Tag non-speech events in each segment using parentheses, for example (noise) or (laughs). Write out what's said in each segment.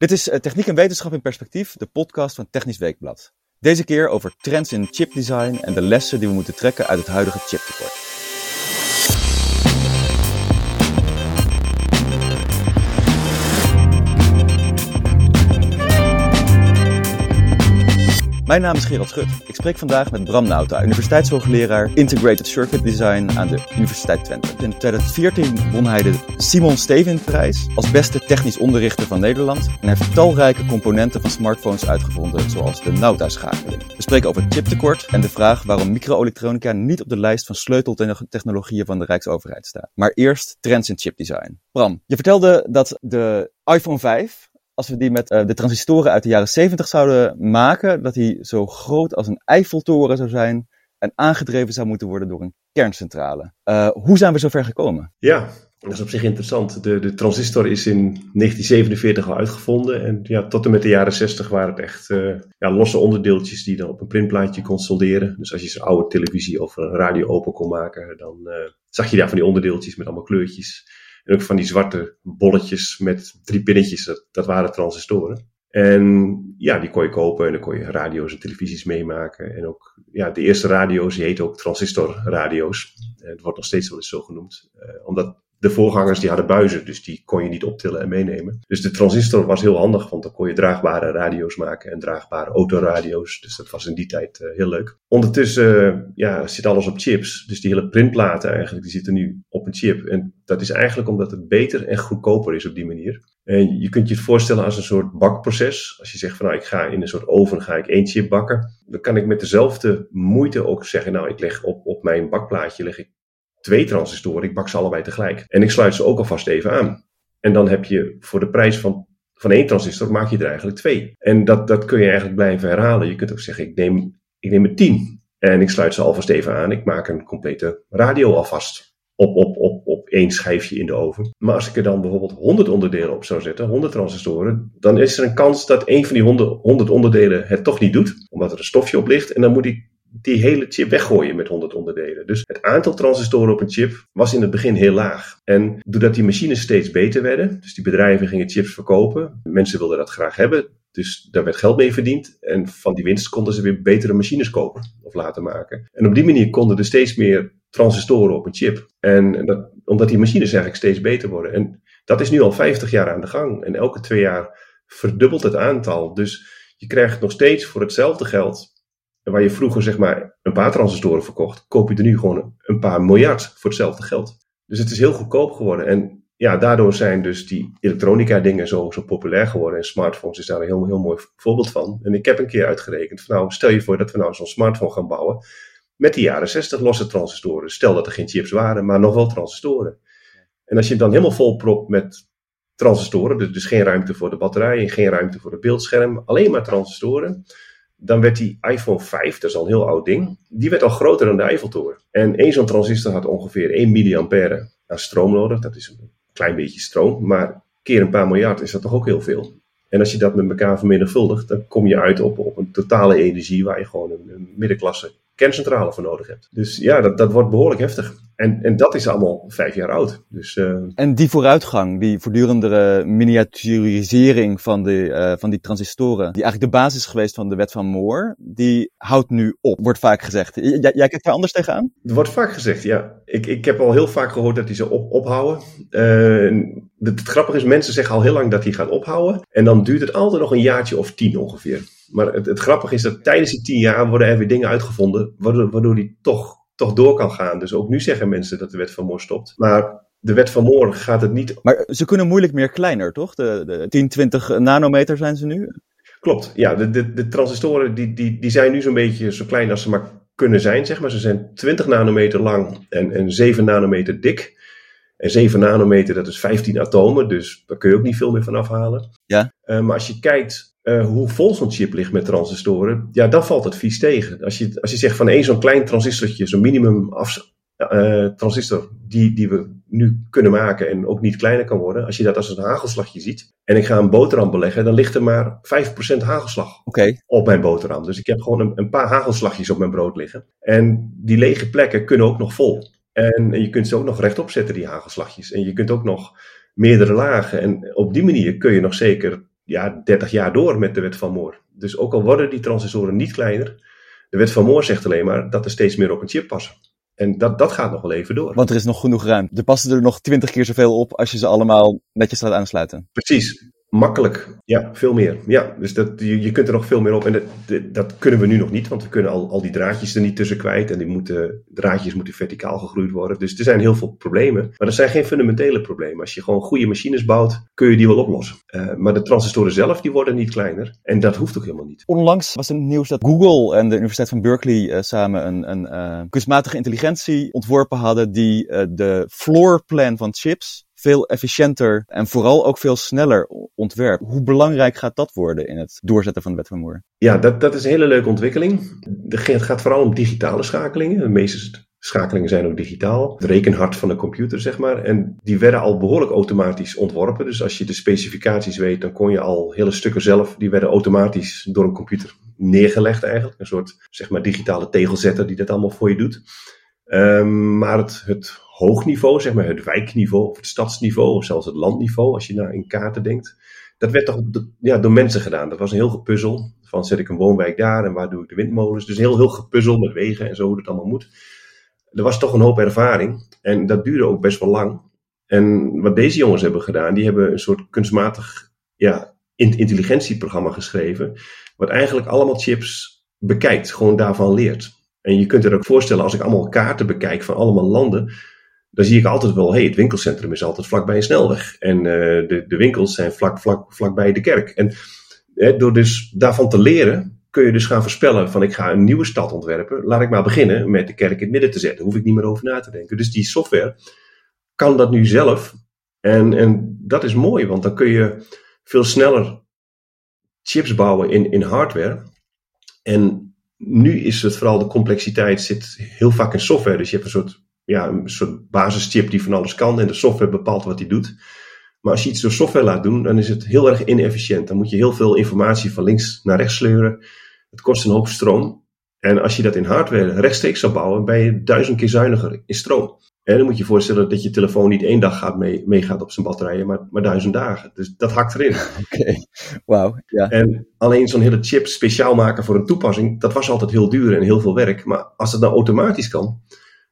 Dit is eh, Techniek en Wetenschap in Perspectief, de podcast van Technisch Weekblad. Deze keer over trends in chipdesign en de lessen die we moeten trekken uit het huidige chiptekort. Mijn naam is Gerald Schut. Ik spreek vandaag met Bram Nauta, universiteitshoogleraar Integrated Circuit Design aan de Universiteit Twente. In 2014 won hij de Simon Stevin-prijs als beste technisch onderrichter van Nederland en heeft talrijke componenten van smartphones uitgevonden, zoals de Nauta-schakeling. We spreken over chiptekort en de vraag waarom microelektronica niet op de lijst van sleuteltechnologieën van de Rijksoverheid staat. Maar eerst trends in chipdesign. Bram, je vertelde dat de iPhone 5 als we die met uh, de transistoren uit de jaren 70 zouden maken, dat die zo groot als een Eiffeltoren zou zijn en aangedreven zou moeten worden door een kerncentrale. Uh, hoe zijn we zover gekomen? Ja, dat is op zich interessant. De, de transistor is in 1947 al uitgevonden. En ja, tot en met de jaren 60 waren het echt uh, ja, losse onderdeeltjes die dan op een printplaatje kon solderen. Dus als je zo'n oude televisie of een radio open kon maken, dan zag je daar van die onderdeeltjes met allemaal kleurtjes. En ook van die zwarte bolletjes met drie pinnetjes, dat, waren transistoren. En ja, die kon je kopen en dan kon je radio's en televisies meemaken. En ook ja, de eerste radio's, die heten ook transistorradio's. Het wordt nog steeds wel eens zo genoemd. Uh, omdat de voorgangers die hadden buizen, dus die kon je niet optillen en meenemen. Dus de transistor was heel handig, want dan kon je draagbare radio's maken en draagbare autoradio's. Dus dat was in die tijd uh, heel leuk. Ondertussen uh, ja, zit alles op chips. Dus die hele printplaten eigenlijk, die zitten nu op een chip. En dat is eigenlijk omdat het beter en goedkoper is op die manier. En je kunt je het voorstellen als een soort bakproces. Als je zegt van nou, ik ga in een soort oven, ga ik één chip bakken. Dan kan ik met dezelfde moeite ook zeggen, nou, ik leg op, op mijn bakplaatje leg ik twee transistoren. Ik bak ze allebei tegelijk. En ik sluit ze ook alvast even aan. En dan heb je voor de prijs van, van één transistor, maak je er eigenlijk twee. En dat, dat kun je eigenlijk blijven herhalen. Je kunt ook zeggen, ik neem, ik neem er tien. En ik sluit ze alvast even aan. Ik maak een complete radio alvast op, op, op, op één schijfje in de oven. Maar als ik er dan bijvoorbeeld 100 onderdelen op zou zetten, 100 transistoren, dan is er een kans dat één van die 100 onderdelen het toch niet doet, omdat er een stofje op ligt. En dan moet ik die hele chip weggooien met 100 onderdelen. Dus het aantal transistoren op een chip was in het begin heel laag. En doordat die machines steeds beter werden, dus die bedrijven gingen chips verkopen, mensen wilden dat graag hebben, dus daar werd geld mee verdiend. En van die winst konden ze weer betere machines kopen of laten maken. En op die manier konden er steeds meer transistoren op een chip. En dat, omdat die machines eigenlijk steeds beter worden. En dat is nu al 50 jaar aan de gang. En elke twee jaar verdubbelt het aantal. Dus je krijgt nog steeds voor hetzelfde geld waar je vroeger zeg maar een paar transistoren verkocht, koop je er nu gewoon een paar miljard voor hetzelfde geld. Dus het is heel goedkoop geworden. En ja, daardoor zijn dus die elektronica dingen zo, zo populair geworden. En smartphones is daar een heel, heel mooi voorbeeld van. En ik heb een keer uitgerekend, nou stel je voor dat we nou zo'n smartphone gaan bouwen met die jaren 60 losse transistoren. Stel dat er geen chips waren, maar nog wel transistoren. En als je het dan helemaal vol propt met transistoren, dus, dus geen ruimte voor de batterij en geen ruimte voor het beeldscherm, alleen maar transistoren dan werd die iPhone 5, dat is al een heel oud ding, die werd al groter dan de Eiffeltoren. En één zo'n transistor had ongeveer 1 milliampère aan stroom nodig. Dat is een klein beetje stroom, maar keer een paar miljard is dat toch ook heel veel. En als je dat met elkaar vermenigvuldigt, dan kom je uit op, een totale energie waar je gewoon een, een middenklasse kerncentrale voor nodig hebt. Dus ja, dat, dat wordt behoorlijk heftig. En, en dat is allemaal vijf jaar oud. Dus, uh... En die vooruitgang, die voortdurende miniaturisering van, de, uh, van die transistoren, die eigenlijk de basis is geweest van de wet van Moore, die houdt nu op, wordt vaak gezegd. J jij kijkt daar anders tegenaan? Er wordt vaak gezegd, ja. Ik, ik heb al heel vaak gehoord dat die ze op, ophouden. Uh, het, het grappige is, mensen zeggen al heel lang dat die gaat ophouden. En dan duurt het altijd nog een jaartje of tien ongeveer. Maar het, het grappige is dat tijdens die tien jaar worden er weer dingen uitgevonden, waardoor, waardoor die toch, toch door kan gaan. Dus ook nu zeggen mensen dat de wet van Moore stopt. Maar de wet van Moore gaat het niet. Maar ze kunnen moeilijk meer kleiner, toch? De, de 10, 20 nanometer zijn ze nu? Klopt, ja. De, de, de transistoren die, die, die zijn nu zo'n beetje zo klein als ze maar kunnen zijn, zeg maar. Ze zijn 20 nanometer lang en, en 7 nanometer dik. En 7 nanometer, dat is 15 atomen, dus daar kun je ook niet veel meer van afhalen. Ja. Uh, maar als je kijkt uh, hoe vol zo'n chip ligt met transistoren, ja, dan valt het vies tegen. Als je, als je zegt van één zo'n klein transistortje, zo'n minimum af, uh, transistor die, die we nu kunnen maken en ook niet kleiner kan worden, als je dat als een hagelslagje ziet, en ik ga een boterham beleggen, dan ligt er maar 5% hagelslag okay. op mijn boterham. Dus ik heb gewoon een, een paar hagelslagjes op mijn brood liggen. En die lege plekken kunnen ook nog vol. En, en je kunt ze ook nog rechtop zetten, die hagelslagjes. En je kunt ook nog meerdere lagen. En op die manier kun je nog zeker ja, 30 jaar door met de wet van Moore. Dus ook al worden die transistoren niet kleiner, de wet van Moore zegt alleen maar dat er steeds meer op een chip passen. En dat, dat gaat nog wel even door. Want er is nog genoeg ruimte. Er passen er nog twintig keer zoveel op als je ze allemaal netjes laat aansluiten. Precies. Makkelijk, ja, veel meer. Ja, dus dat, je, je kunt er nog veel meer op. En dat, dat kunnen we nu nog niet, want we kunnen al, al die draadjes er niet tussen kwijt. En die moeten, draadjes moeten verticaal gegroeid worden. Dus er zijn heel veel problemen. Maar er zijn geen fundamentele problemen. Als je gewoon goede machines bouwt, kun je die wel oplossen. Uh, maar de transistoren zelf, die worden niet kleiner. En dat hoeft ook helemaal niet. Onlangs was het nieuws dat Google en de Universiteit van Berkeley uh, samen een, een uh, kunstmatige intelligentie ontworpen hadden die de floorplan van chips veel efficiënter en vooral ook veel sneller ontwerp. Hoe belangrijk gaat dat worden in het doorzetten van de wet van Moore? Ja, dat, dat is een hele leuke ontwikkeling. Het gaat vooral om digitale schakelingen. De meeste schakelingen zijn ook digitaal. Het rekenhart van de computer, zeg maar. En die werden al behoorlijk automatisch ontworpen. Dus als je de specificaties weet, dan kon je al hele stukken zelf, die werden automatisch door een computer neergelegd eigenlijk. Een soort, zeg maar, digitale tegelzetter die dat allemaal voor je doet. Um, maar het, het hoogniveau, zeg maar het wijkniveau of het stadsniveau of zelfs het landniveau, als je naar in kaarten denkt, dat werd toch ja, door mensen gedaan. Dat was een heel gepuzzel. Van zet ik een woonwijk daar en waar doe ik de windmolens? Dus heel, heel gepuzzel met wegen en zo hoe het allemaal moet. Er was toch een hoop ervaring en dat duurde ook best wel lang. En wat deze jongens hebben gedaan, die hebben een soort kunstmatig ja, intelligentieprogramma geschreven, wat eigenlijk allemaal chips bekijkt, gewoon daarvan leert. En je kunt er ook voorstellen, als ik allemaal kaarten bekijk van allemaal landen, dan zie ik altijd wel, hey, het winkelcentrum is altijd vlakbij een snelweg. En uh, de, de winkels zijn vlak, vlak, vlakbij de kerk. En hè, door dus daarvan te leren, kun je dus gaan voorspellen van ik ga een nieuwe stad ontwerpen. Laat ik maar beginnen met de kerk in het midden te zetten. Hoef ik niet meer over na te denken. Dus die software kan dat nu zelf. En, en dat is mooi, want dan kun je veel sneller chips bouwen in, in hardware. En nu is het vooral de complexiteit zit heel vaak in software. Dus je hebt een soort ja, een soort basischip die van alles kan en de software bepaalt wat hij doet. Maar als je iets door software laat doen, dan is het heel erg inefficiënt. Dan moet je heel veel informatie van links naar rechts sleuren. Het kost een hoop stroom. En als je dat in hardware rechtstreeks zou bouwen, ben je duizend keer zuiniger in stroom. En dan moet je je voorstellen dat je telefoon niet één dag gaat mee, meegaat op zijn batterijen, maar, maar duizend dagen. Dus dat hakt erin. (laughs) Oké, wauw. Ja. En alleen zo'n hele chip speciaal maken voor een toepassing, dat was altijd heel duur en heel veel werk. Maar als het nou automatisch kan,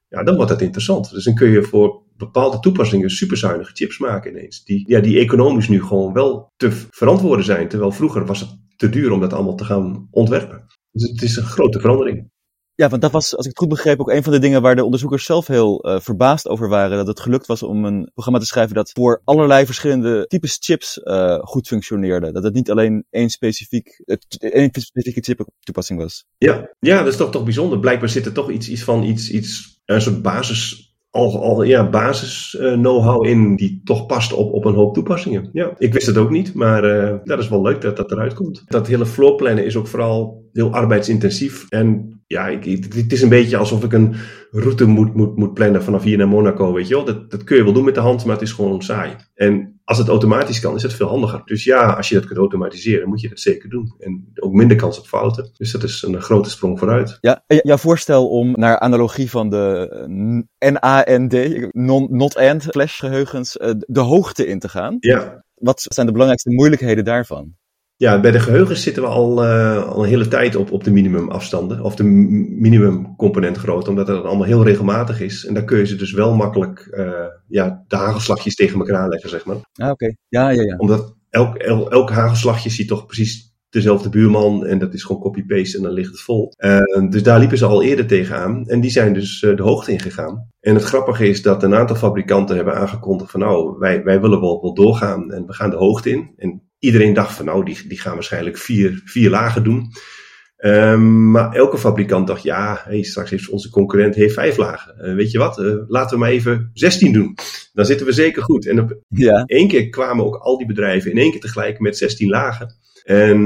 ja, dan wordt het interessant. Dus dan kun je voor bepaalde toepassingen superzuinige chips maken ineens. Die, ja, die economisch nu gewoon wel te verantwoorden zijn. Terwijl vroeger was het te duur om dat allemaal te gaan ontwerpen. Dus het is een grote verandering. Ja, want dat was, als ik het goed begreep, ook een van de dingen waar de onderzoekers zelf heel uh, verbaasd over waren. Dat het gelukt was om een programma te schrijven dat voor allerlei verschillende types chips uh, goed functioneerde. Dat het niet alleen één, specifiek, één specifieke chip toepassing was. Ja, ja, dat is toch, toch bijzonder. Blijkbaar zit er toch iets, iets van iets, iets, een soort basis al, al ja, basis uh, know-how in die toch past op, op een hoop toepassingen. Ja, ik wist het ook niet, maar uh, dat is wel leuk dat dat eruit komt. Dat hele floorplannen is ook vooral heel arbeidsintensief. En ja, ik, het is een beetje alsof ik een route moet, moet, moet plannen vanaf hier naar Monaco, weet je wel. Dat, dat kun je wel doen met de hand, maar het is gewoon saai. En als het automatisch kan, is het veel handiger. Dus ja, als je dat kunt automatiseren, moet je dat zeker doen. En ook minder kans op fouten. Dus dat is een grote sprong vooruit. Ja, jouw voorstel om naar analogie van de NAND, non-not-end flash geheugens, eh, de hoogte in te gaan. Ja. Wat zijn de belangrijkste moeilijkheden daarvan? Ja, bij de geheugens zitten we al, uh, al een hele tijd op, op de minimumafstanden. Of de minimumcomponent grootte, omdat dat allemaal heel regelmatig is. En daar kun je ze dus wel makkelijk uh, ja, de hagelslagjes tegen elkaar aanleggen, zeg maar. Ah, oké. Ja, ja, ja. Omdat elk, elk, elk hagelslagje ziet toch precies dezelfde buurman. En dat is gewoon copy-paste en dan ligt het vol. Uh, dus daar liepen ze al eerder tegenaan. En die zijn dus de hoogte ingegaan. En het grappige is dat een aantal fabrikanten hebben aangekondigd van nou, wij, wij willen wel, wel doorgaan en we gaan de hoogte in. En iedereen dacht van nou, die, die gaan waarschijnlijk vier, vier lagen doen. Um, maar elke fabrikant dacht, ja, hey, straks heeft onze concurrent heeft vijf lagen. Uh, weet je wat, uh, laten we maar even 16 doen. Dan zitten we zeker goed. En op ja. één keer kwamen ook al die bedrijven in één keer tegelijk met 16 lagen. En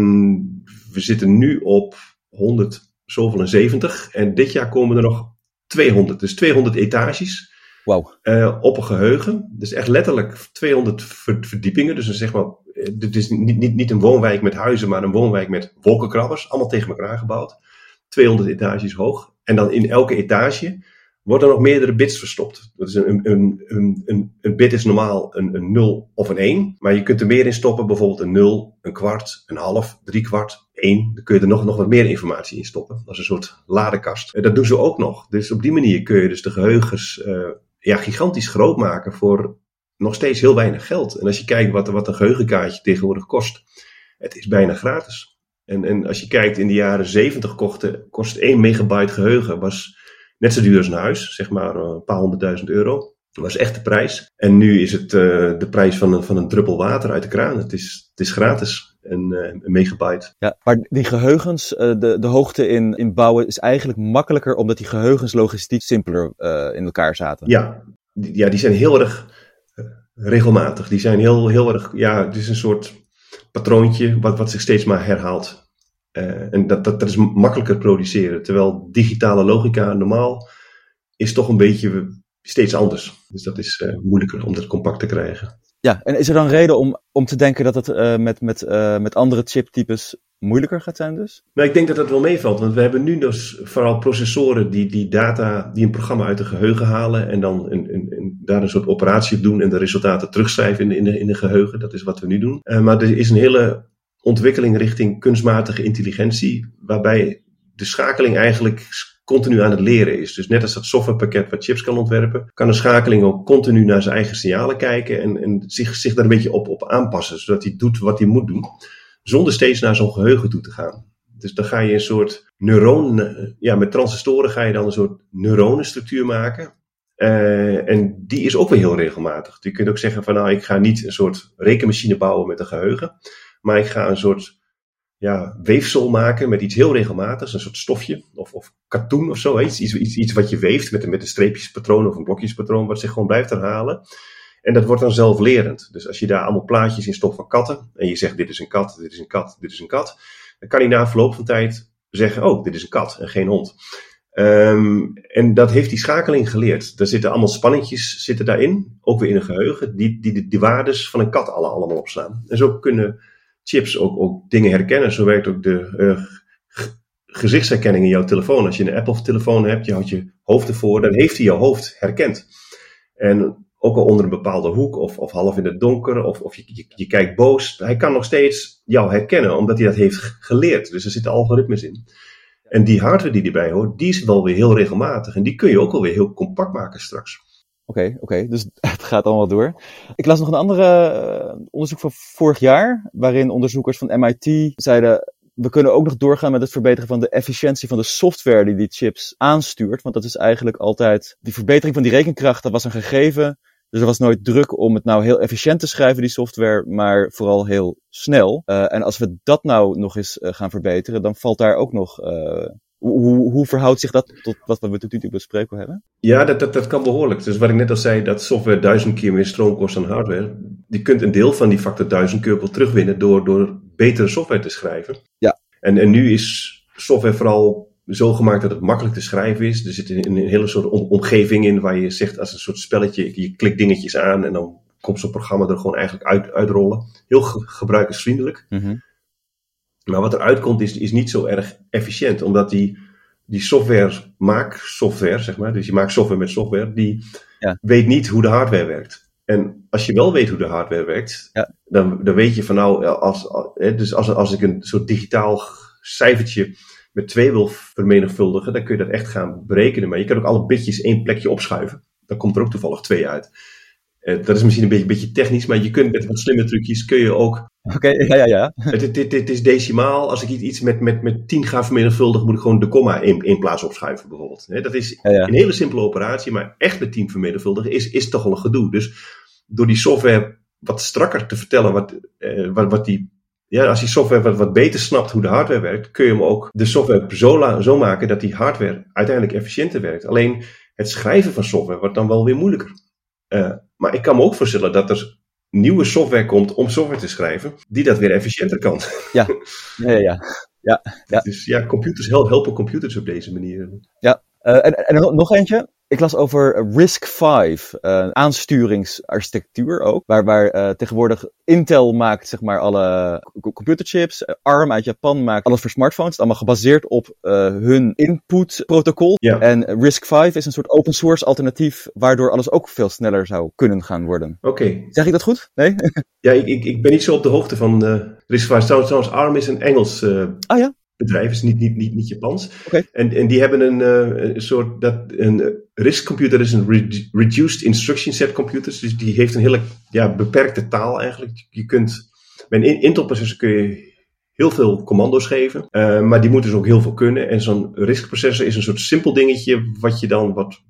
we zitten nu op 170. En dit jaar komen er nog 200. Dus 200 etages. Wow. Uh, op een geheugen. Dus echt letterlijk 200 verdiepingen. Dus dan zeg maar het is niet, niet, niet een woonwijk met huizen, maar een woonwijk met wolkenkrabbers. Allemaal tegen elkaar gebouwd. 200 etages hoog. En dan in elke etage worden er nog meerdere bits verstopt. Dat is een, een, een, een, een bit is normaal een, een 0 of een 1, maar je kunt er meer in stoppen, bijvoorbeeld een 0, een kwart, een half, drie kwart, 1. Dan kun je er nog, nog wat meer informatie in stoppen. Dat is een soort ladekast. Dat doen ze ook nog. Dus op die manier kun je dus de geheugens uh, ja, gigantisch groot maken voor nog steeds heel weinig geld. En als je kijkt wat, wat een geheugenkaartje tegenwoordig kost, het is bijna gratis. En, en als je kijkt in de jaren 70 kocht, kost 1 megabyte geheugen was net zo duur als een huis, zeg maar eh, een paar honderdduizend euro. Dat was echt de prijs. En nu is het uh, de prijs van een, van een druppel water uit de kraan. Het is, het is gratis, een, uh, een megabyte. Ja, maar die geheugens, uh, de, de hoogte in, in bouwen is eigenlijk makkelijker omdat die geheugens logistiek simpeler in elkaar zaten. Ja, die, ja, die zijn heel erg regelmatig. Die zijn heel, heel erg, ja, het is een soort patroontje wat, wat zich steeds maar herhaalt. Uh, en dat, dat, dat is makkelijker produceren. Terwijl digitale logica normaal is toch een beetje steeds anders. Dus dat is uh, moeilijker om dat compact te krijgen. Ja, en is er dan reden om, om te denken dat het uh, met, met, met andere chiptypes moeilijker gaat zijn dus? Nou, ik denk dat dat wel meevalt. Want we hebben nu dus vooral processoren die, die data, die een programma uit de geheugen halen. En dan een, een, een, daar een soort operatie op doen en de resultaten terugschrijven in de, in de, in de geheugen. Dat is wat we nu doen. maar er is een hele ontwikkeling richting kunstmatige intelligentie, waarbij de schakeling eigenlijk continu aan het leren is. Dus net als dat softwarepakket wat chips kan ontwerpen, kan de schakeling ook continu naar zijn eigen signalen kijken en, en zich, zich daar een beetje op, op aanpassen, zodat hij doet wat hij moet doen, zonder steeds naar zo'n geheugen toe te gaan. Dus dan ga je een soort neuron, ja, met transistoren ga je dan een soort neuronenstructuur maken. Uh, en die is ook weer heel regelmatig. Je kunt ook zeggen van nou, ik ga niet een soort rekenmachine bouwen met een geheugen. Maar ik ga een soort ja, weefsel maken met iets heel regelmatigs, een soort stofje of, of katoen of zo. Iets, iets, iets wat je weeft met, met een streepjespatroon of een blokjespatroon, wat zich gewoon blijft herhalen. En dat wordt dan zelflerend. Dus als je daar allemaal plaatjes in stopt van katten en je zegt dit is een kat, dit is een kat, dit is een kat, dan kan hij na verloop van tijd zeggen, oh, dit is een kat en geen hond. Um, en dat heeft die schakeling geleerd. Er zitten allemaal spannetjes zitten daarin, ook weer in een geheugen, die, die die, die waardes van een kat alle, allemaal opslaan. En zo kunnen chips ook, ook dingen herkennen. Zo werkt ook de uh, gezichtsherkenning in jouw telefoon. Als je een Apple-telefoon hebt, je houdt je hoofd ervoor, dan heeft hij jouw hoofd herkend. En ook al onder een bepaalde hoek, of, of half in het donker, of, of je, je, kijkt boos. Hij kan nog steeds jou herkennen, omdat hij dat heeft geleerd. Dus er zitten algoritmes in. En die hardware die erbij hoort, die is wel weer heel regelmatig. En die kun je ook alweer heel compact maken straks. Oké, oké. Dus (laughs) het gaat allemaal door. Ik las nog een andere uh, onderzoek van vorig jaar, waarin onderzoekers van MIT zeiden, we kunnen ook nog doorgaan met het verbeteren van de efficiëntie van de software die die chips aanstuurt. Want dat is eigenlijk altijd, die verbetering van die rekenkracht, dat was een gegeven. Dus er was nooit druk om het nou heel efficiënt te schrijven, die software, maar vooral heel snel. Uh, en als we dat nou nog eens uh, gaan verbeteren, dan valt daar ook nog hoe, hoe verhoudt zich dat tot wat we tot nu toe bespreken hebben? Ja, dat, dat, dat kan behoorlijk. Dus wat ik net al zei, dat software duizend keer meer stroom kost dan hardware. Je kunt een deel van die factor duizend keer wel terugwinnen door, door betere software te schrijven. Ja. En, en nu is software vooral zo gemaakt dat het makkelijk te schrijven is. Er zit een, een hele soort omgeving in waar je zegt als een soort spelletje, je klikt dingetjes aan en dan komt zo'n programma er gewoon eigenlijk uit, uitrollen. Heel gebruikersvriendelijk. Mm maar wat eruit komt is, is niet zo erg efficiënt, omdat die, die software software, zeg maar, dus je maakt software met software, die ja. weet niet hoe de hardware werkt. En als je wel weet hoe de hardware werkt, ja. dan, dan weet je van nou, als, dus als, als ik een soort digitaal cijfertje met 2 wil vermenigvuldigen, dan kun je dat echt gaan berekenen. Maar je kan ook alle bitjes één plekje opschuiven. Dan komt er ook toevallig 2 uit. Uh, dat is misschien een beetje, beetje technisch, maar je kunt met wat slimme trucjes kun je ook Oké, (laughs) ja, ja, ja. Het, is decimaal. Als ik iets met, met, met 10 ga vermenigvuldigen, moet ik gewoon de komma in, in plaats opschuiven, bijvoorbeeld. dat is een hele simpele operatie, maar echt met 10 vermenigvuldigen is, is toch wel een gedoe. Dus door die software wat strakker te vertellen, wat, eh, wat, wat die, ja, als die software wat, wat beter snapt hoe de hardware werkt, kun je hem ook de software zo, zo maken dat die hardware uiteindelijk efficiënter werkt. Alleen het schrijven van software wordt dan wel weer moeilijker. Uh, maar ik kan me ook voorstellen dat er nieuwe software komt om software te schrijven, die dat weer efficiënter kan. (laughs) Ja, ja, ja. ja, ja. Dus ja, computers helpen computers op deze manier. Ja, uh, en, en nog eentje. Ik las over RISC-V, uh, aansturingsarchitectuur ook, waar, waar uh, tegenwoordig Intel maakt zeg maar alle computerchips, ARM uit Japan maakt alles voor smartphones, allemaal gebaseerd op hun input-protocol. Ja. En RISC-V is een soort open source alternatief, waardoor alles ook veel sneller zou kunnen gaan worden. Oké. Zeg ik dat goed? Nee? (laughs) Ja, ik, ik, ik ben niet zo op de hoogte van uh, RISC-V. Trouwens, ARM is een Engels ah, ja? Bedrijf, is niet, niet, niet, niet Japans. Okay. En, en die hebben een, uh, een soort, dat, een RISC-computer is een re Reduced Instruction Set computers. Dus die heeft een hele ja, beperkte taal eigenlijk. Je kunt, bij een Intel-processor kun je heel veel commando's geven, uh, maar die moeten dus ook heel veel kunnen. En zo'n RISC-processor is een soort simpel dingetje wat je dan wat,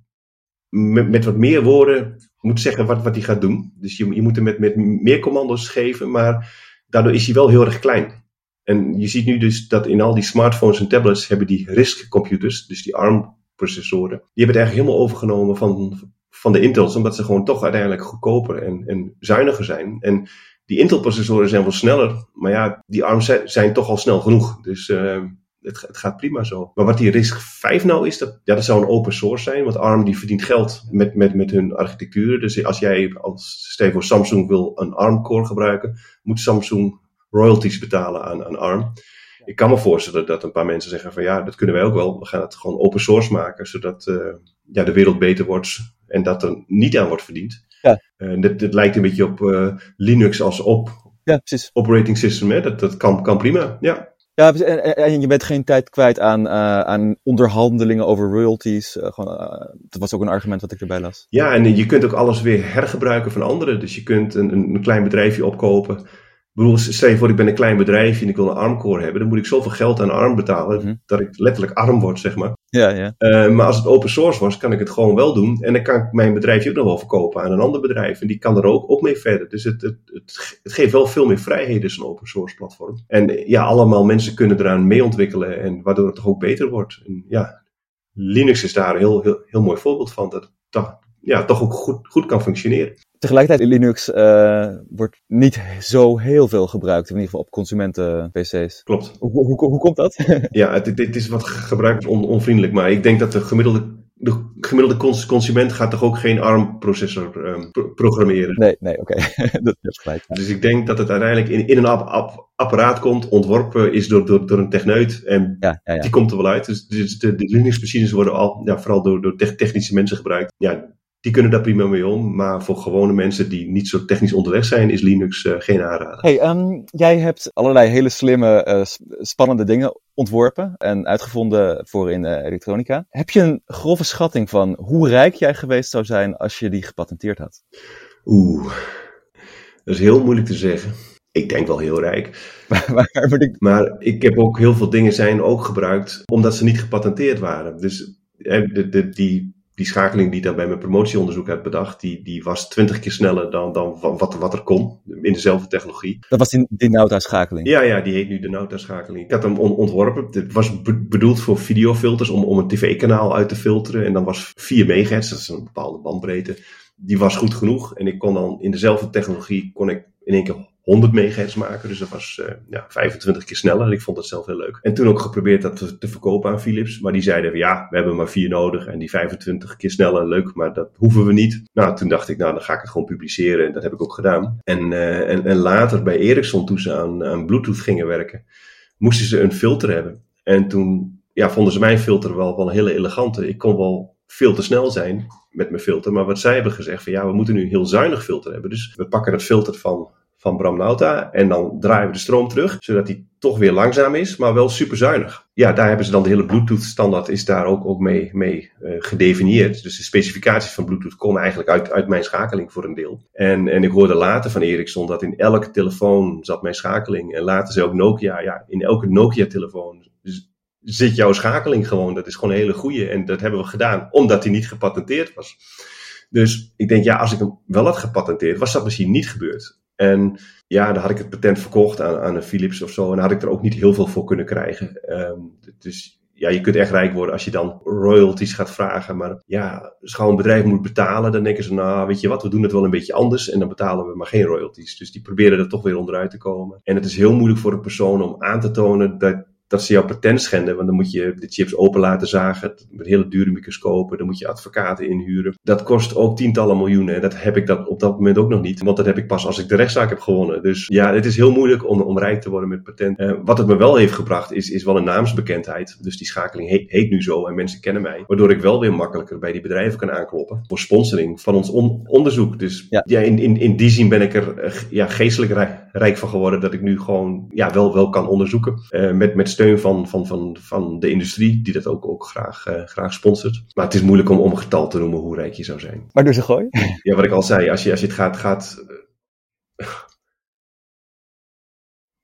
met, met wat meer woorden moet zeggen wat, wat hij gaat doen. Dus je, je moet hem met, met meer commando's geven, maar daardoor is hij wel heel erg klein. En je ziet nu dus dat in al die smartphones en tablets hebben die RISC-computers, dus die ARM-processoren, die hebben het eigenlijk helemaal overgenomen van, van de Intels, omdat ze gewoon toch uiteindelijk goedkoper en, en zuiniger zijn. En die Intel-processoren zijn wel sneller, maar ja, die ARM zijn toch al snel genoeg. Dus uh, het, het, gaat prima zo. Maar wat die RISC-V nou is, dat, ja, dat zou een open source zijn. Want ARM die verdient geld met, met, met hun architecturen. Dus als jij als stel voor Samsung wil een ARM-core gebruiken, moet Samsung royalties betalen aan, aan ARM. Ik kan me voorstellen dat een paar mensen zeggen van ja, dat kunnen wij ook wel. We gaan het gewoon open source maken, zodat uh, ja, de wereld beter wordt en dat er niet aan wordt verdiend. Ja. Uh, dit, dit lijkt een beetje op uh, Linux als op ja, precies. operating system. Hè? Dat, dat kan, kan prima, ja. Ja, en, en, je bent geen tijd kwijt aan, uh, aan onderhandelingen over royalties. Uh, gewoon, uh, dat was ook een argument wat ik erbij las. Ja, en je kunt ook alles weer hergebruiken van anderen. Dus je kunt een, een klein bedrijfje opkopen. Bedoel, stel je voor, ik ben een klein bedrijfje en ik wil een ARM-core hebben. Dan moet ik zoveel geld aan ARM betalen Mhm. dat ik letterlijk arm word, zeg maar. Ja, ja. Uh, maar als het open source was, kan ik het gewoon wel doen. En dan kan ik mijn bedrijfje ook nog wel verkopen aan een ander bedrijf. En die kan er ook, ook mee verder. Dus het, het, het, het geeft wel veel meer vrijheden, zo'n open source platform. En ja, allemaal mensen kunnen eraan mee ontwikkelen. En waardoor het toch ook beter wordt. En ja, Linux is daar een heel, heel, heel mooi voorbeeld van. Dat het toch, ja, toch ook goed, goed kan functioneren. Tegelijkertijd, Linux uh, wordt niet zo heel veel gebruikt, in ieder geval op consumenten-PC's. Klopt. Hoe, hoe, hoe, komt dat? (laughs) ja, het, het, is wat gebruikersonvriendelijk, maar ik denk dat de gemiddelde, de gemiddelde cons consument gaat toch ook geen ARM-processor um, pro programmeren. Nee, nee, oké. (laughs) Okay. dat is gelijk. Ja. Dus ik denk dat het uiteindelijk in, in een app, app, apparaat komt, ontworpen is door, door, door een techneut en ja, ja, die komt er wel uit. Dus, dus de, de Linux-machines worden al, ja, vooral door, door technische mensen gebruikt. Ja, die kunnen daar prima mee om. Maar voor gewone mensen die niet zo technisch onderlegd zijn, is Linux uh, geen aanrader. Hey, um, jij hebt allerlei hele slimme, uh, spannende dingen ontworpen en uitgevonden voor in uh, elektronica. Heb je een grove schatting van hoe rijk jij geweest zou zijn als je die gepatenteerd had? Oeh, dat is heel moeilijk te zeggen. Ik denk wel heel rijk. (laughs) maar, maar, ik... maar ik heb ook heel veel dingen zijn ook gebruikt omdat ze niet gepatenteerd waren. Dus de, de, die die schakeling die ik dan bij mijn promotieonderzoek heb bedacht, die, die was twintig keer sneller dan, dan wat, wat er kon in dezelfde technologie. Dat was die, die Nauta-schakeling? Ja, ja, die heet nu de Nauta-schakeling. Ik had hem on ontworpen. Het was be bedoeld voor videofilters om, om een tv-kanaal uit te filteren. En dan was 4 megahertz, dat is een bepaalde bandbreedte, die was goed genoeg. En ik kon dan in dezelfde technologie, kon ik in één keer 100 megahertz maken. Dus dat was uh, ja, 25 keer sneller. En ik vond dat zelf heel leuk. En toen ook geprobeerd dat te, te, verkopen aan Philips. Maar die zeiden ja, we hebben maar vier nodig. En die 25 keer sneller, leuk, maar dat hoeven we niet. Nou, toen dacht ik, nou, dan ga ik het gewoon publiceren. En dat heb ik ook gedaan. En, uh, en, en later bij Ericsson, toen ze aan, aan Bluetooth gingen werken, moesten ze een filter hebben. En toen ja, vonden ze mijn filter wel, wel een hele elegante. Ik kon wel veel te snel zijn met mijn filter. Maar wat zij hebben gezegd van ja, we moeten nu een heel zuinig filter hebben. Dus we pakken het filter van van Bram Nauta. En dan draaien we de stroom terug, zodat die toch weer langzaam is, maar wel super zuinig. Ja, daar hebben ze dan de hele Bluetooth standaard is daar ook, ook mee, mee uh, gedefinieerd. Dus de specificaties van Bluetooth komen eigenlijk uit, uit mijn schakeling voor een deel. En, en ik hoorde later van Ericsson dat in elke telefoon zat mijn schakeling. En later zei ook Nokia, ja, in elke Nokia telefoon zit jouw schakeling gewoon. Dat is gewoon een hele goede. En dat hebben we gedaan, omdat die niet gepatenteerd was. Dus ik denk, ja, als ik hem wel had gepatenteerd, was dat misschien niet gebeurd. En ja, dan had ik het patent verkocht aan, aan een Philips of zo. En dan had ik er ook niet heel veel voor kunnen krijgen. Um, dus ja, je kunt echt rijk worden als je dan royalties gaat vragen. Maar ja, als gewoon een bedrijf moet betalen, dan denken ze, nou, weet je wat, we doen het wel een beetje anders. En dan betalen we maar geen royalties. Dus die proberen er toch weer onderuit te komen. En het is heel moeilijk voor een persoon om aan te tonen dat, dat ze jouw patent schenden. Want dan moet je de chips open laten zagen. Met hele dure microscopen. Dan moet je advocaten inhuren. Dat kost ook tientallen miljoenen. En dat heb ik dat op dat moment ook nog niet. Want dat heb ik pas als ik de rechtszaak heb gewonnen. Dus ja, het is heel moeilijk om, om rijk te worden met patent. Uh, wat het me wel heeft gebracht is, is wel een naamsbekendheid. Dus die schakeling heet, heet nu zo en mensen kennen mij. Waardoor ik wel weer makkelijker bij die bedrijven kan aankloppen. Voor sponsoring van ons on onderzoek. Dus ja, ja in, in, in die zin ben ik er uh, ja, geestelijk rijk van geworden. Dat ik nu gewoon ja, wel, wel kan onderzoeken. Uh, met, met steun van, van, van, van de industrie, die dat ook, ook graag, uh, graag sponsort. Maar het is moeilijk om, om een getal te noemen hoe rijk je zou zijn. Maar dus een gooi? (laughs) Ja, wat ik al zei, als je, als je het gaat. gaat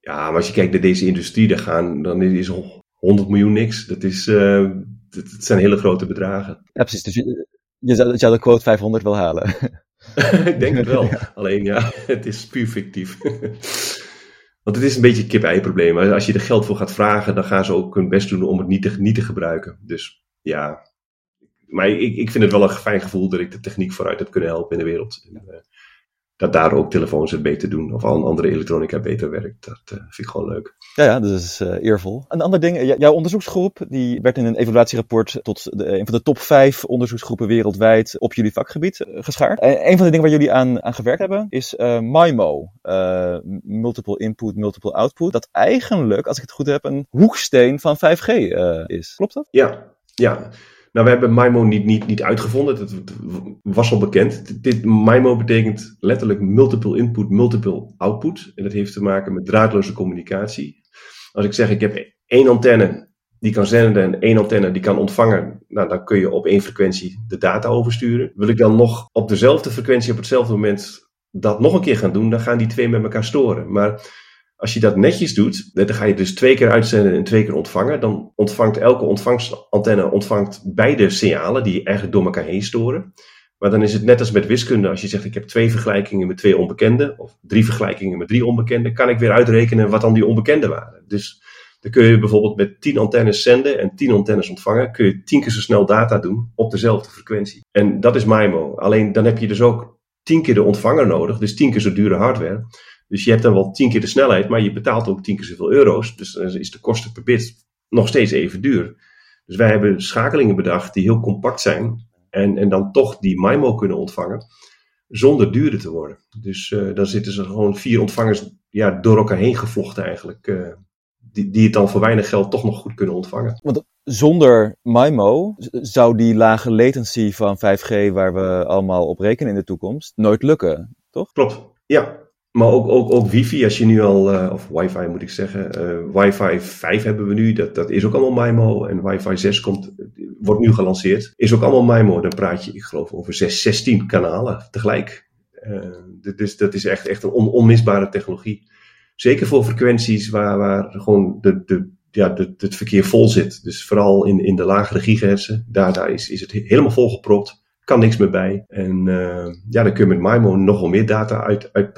ja, maar als je kijkt naar deze industrie, dan, gaan, dan is 100 miljoen niks. Dat, is, uh, dat, zijn hele grote bedragen. Ja, precies. Dus je, je, zou, je zou de quote 500 wel halen. (laughs) ik denk het wel. (laughs) Alleen ja, het is puur fictief. Want het is een beetje een kip-ei probleem. Als je er geld voor gaat vragen, dan gaan ze ook hun best doen om het niet te, niet te gebruiken. Dus ja. Maar ik, ik vind het wel een fijn gevoel dat ik de techniek vooruit heb kunnen helpen in de wereld. En, uh, dat daar ook telefoons het beter doen of al andere elektronica beter werkt. Dat uh, vind ik gewoon leuk. Ja, ja dat is uh, eervol. Een ander ding, jouw onderzoeksgroep die werd in een evaluatierapport tot de, een van de top vijf onderzoeksgroepen wereldwijd op jullie vakgebied geschaard. En een van de dingen waar jullie aan, aan gewerkt hebben is MIMO, Multiple Input, Multiple Output. Dat eigenlijk, als ik het goed heb, een hoeksteen van 5G is. Klopt dat? Ja, ja. Nou, we hebben MIMO niet, niet, niet uitgevonden. Dat was al bekend. Dit MIMO betekent letterlijk multiple input, multiple output. En dat heeft te maken met draadloze communicatie. Als ik zeg, ik heb één antenne die kan zenden en één antenne die kan ontvangen, nou, dan kun je op één frequentie de data oversturen. Wil ik dan nog op dezelfde frequentie op hetzelfde moment dat nog een keer gaan doen, dan gaan die twee met elkaar storen. Maar als je dat netjes doet, dan ga je dus twee keer uitzenden en twee keer ontvangen. Dan ontvangt elke ontvangstantenne ontvangt beide signalen die eigenlijk door elkaar heen storen. Maar dan is het net als met wiskunde. Als je zegt ik heb twee vergelijkingen met twee onbekenden. Of drie vergelijkingen met drie onbekenden. Kan ik weer uitrekenen wat dan die onbekenden waren. Dus dan kun je bijvoorbeeld met tien antennes zenden en tien antennes ontvangen. Kun je tien keer zo snel data doen op dezelfde frequentie. En dat is MIMO. Alleen dan heb je dus ook tien keer de ontvanger nodig. Dus tien keer zo dure hardware. Dus je hebt dan wel tien keer de snelheid, maar je betaalt ook tien keer zoveel euro's. Dus dan is de kosten per bit nog steeds even duur. Dus wij hebben schakelingen bedacht die heel compact zijn en, en dan toch die MIMO kunnen ontvangen zonder duurder te worden. Dus uh, dan zitten ze gewoon vier ontvangers ja, door elkaar heen gevlochten eigenlijk. Uh, die, die het dan voor weinig geld toch nog goed kunnen ontvangen. Want zonder MIMO zou die lage latency van 5G waar we allemaal op rekenen in de toekomst nooit lukken, toch? Klopt, ja. Maar ook, ook, ook wifi, als je nu al, uh, of wifi moet ik zeggen, uh, wifi 5 hebben we nu, dat, dat is ook allemaal MIMO. En wifi 6 komt, wordt nu gelanceerd, is ook allemaal MIMO. Dan praat je, ik geloof, over 6, 16 kanalen tegelijk. Uh, dus dat is echt, echt een on, onmisbare technologie. Zeker voor frequenties waar, waar gewoon de, de, ja, het verkeer vol zit. Dus vooral in, in de lagere gigahertzen, daar, daar is, is het helemaal volgepropt. Kan niks meer bij. En ja, dan kun je met MIMO nogal meer data uit, uit.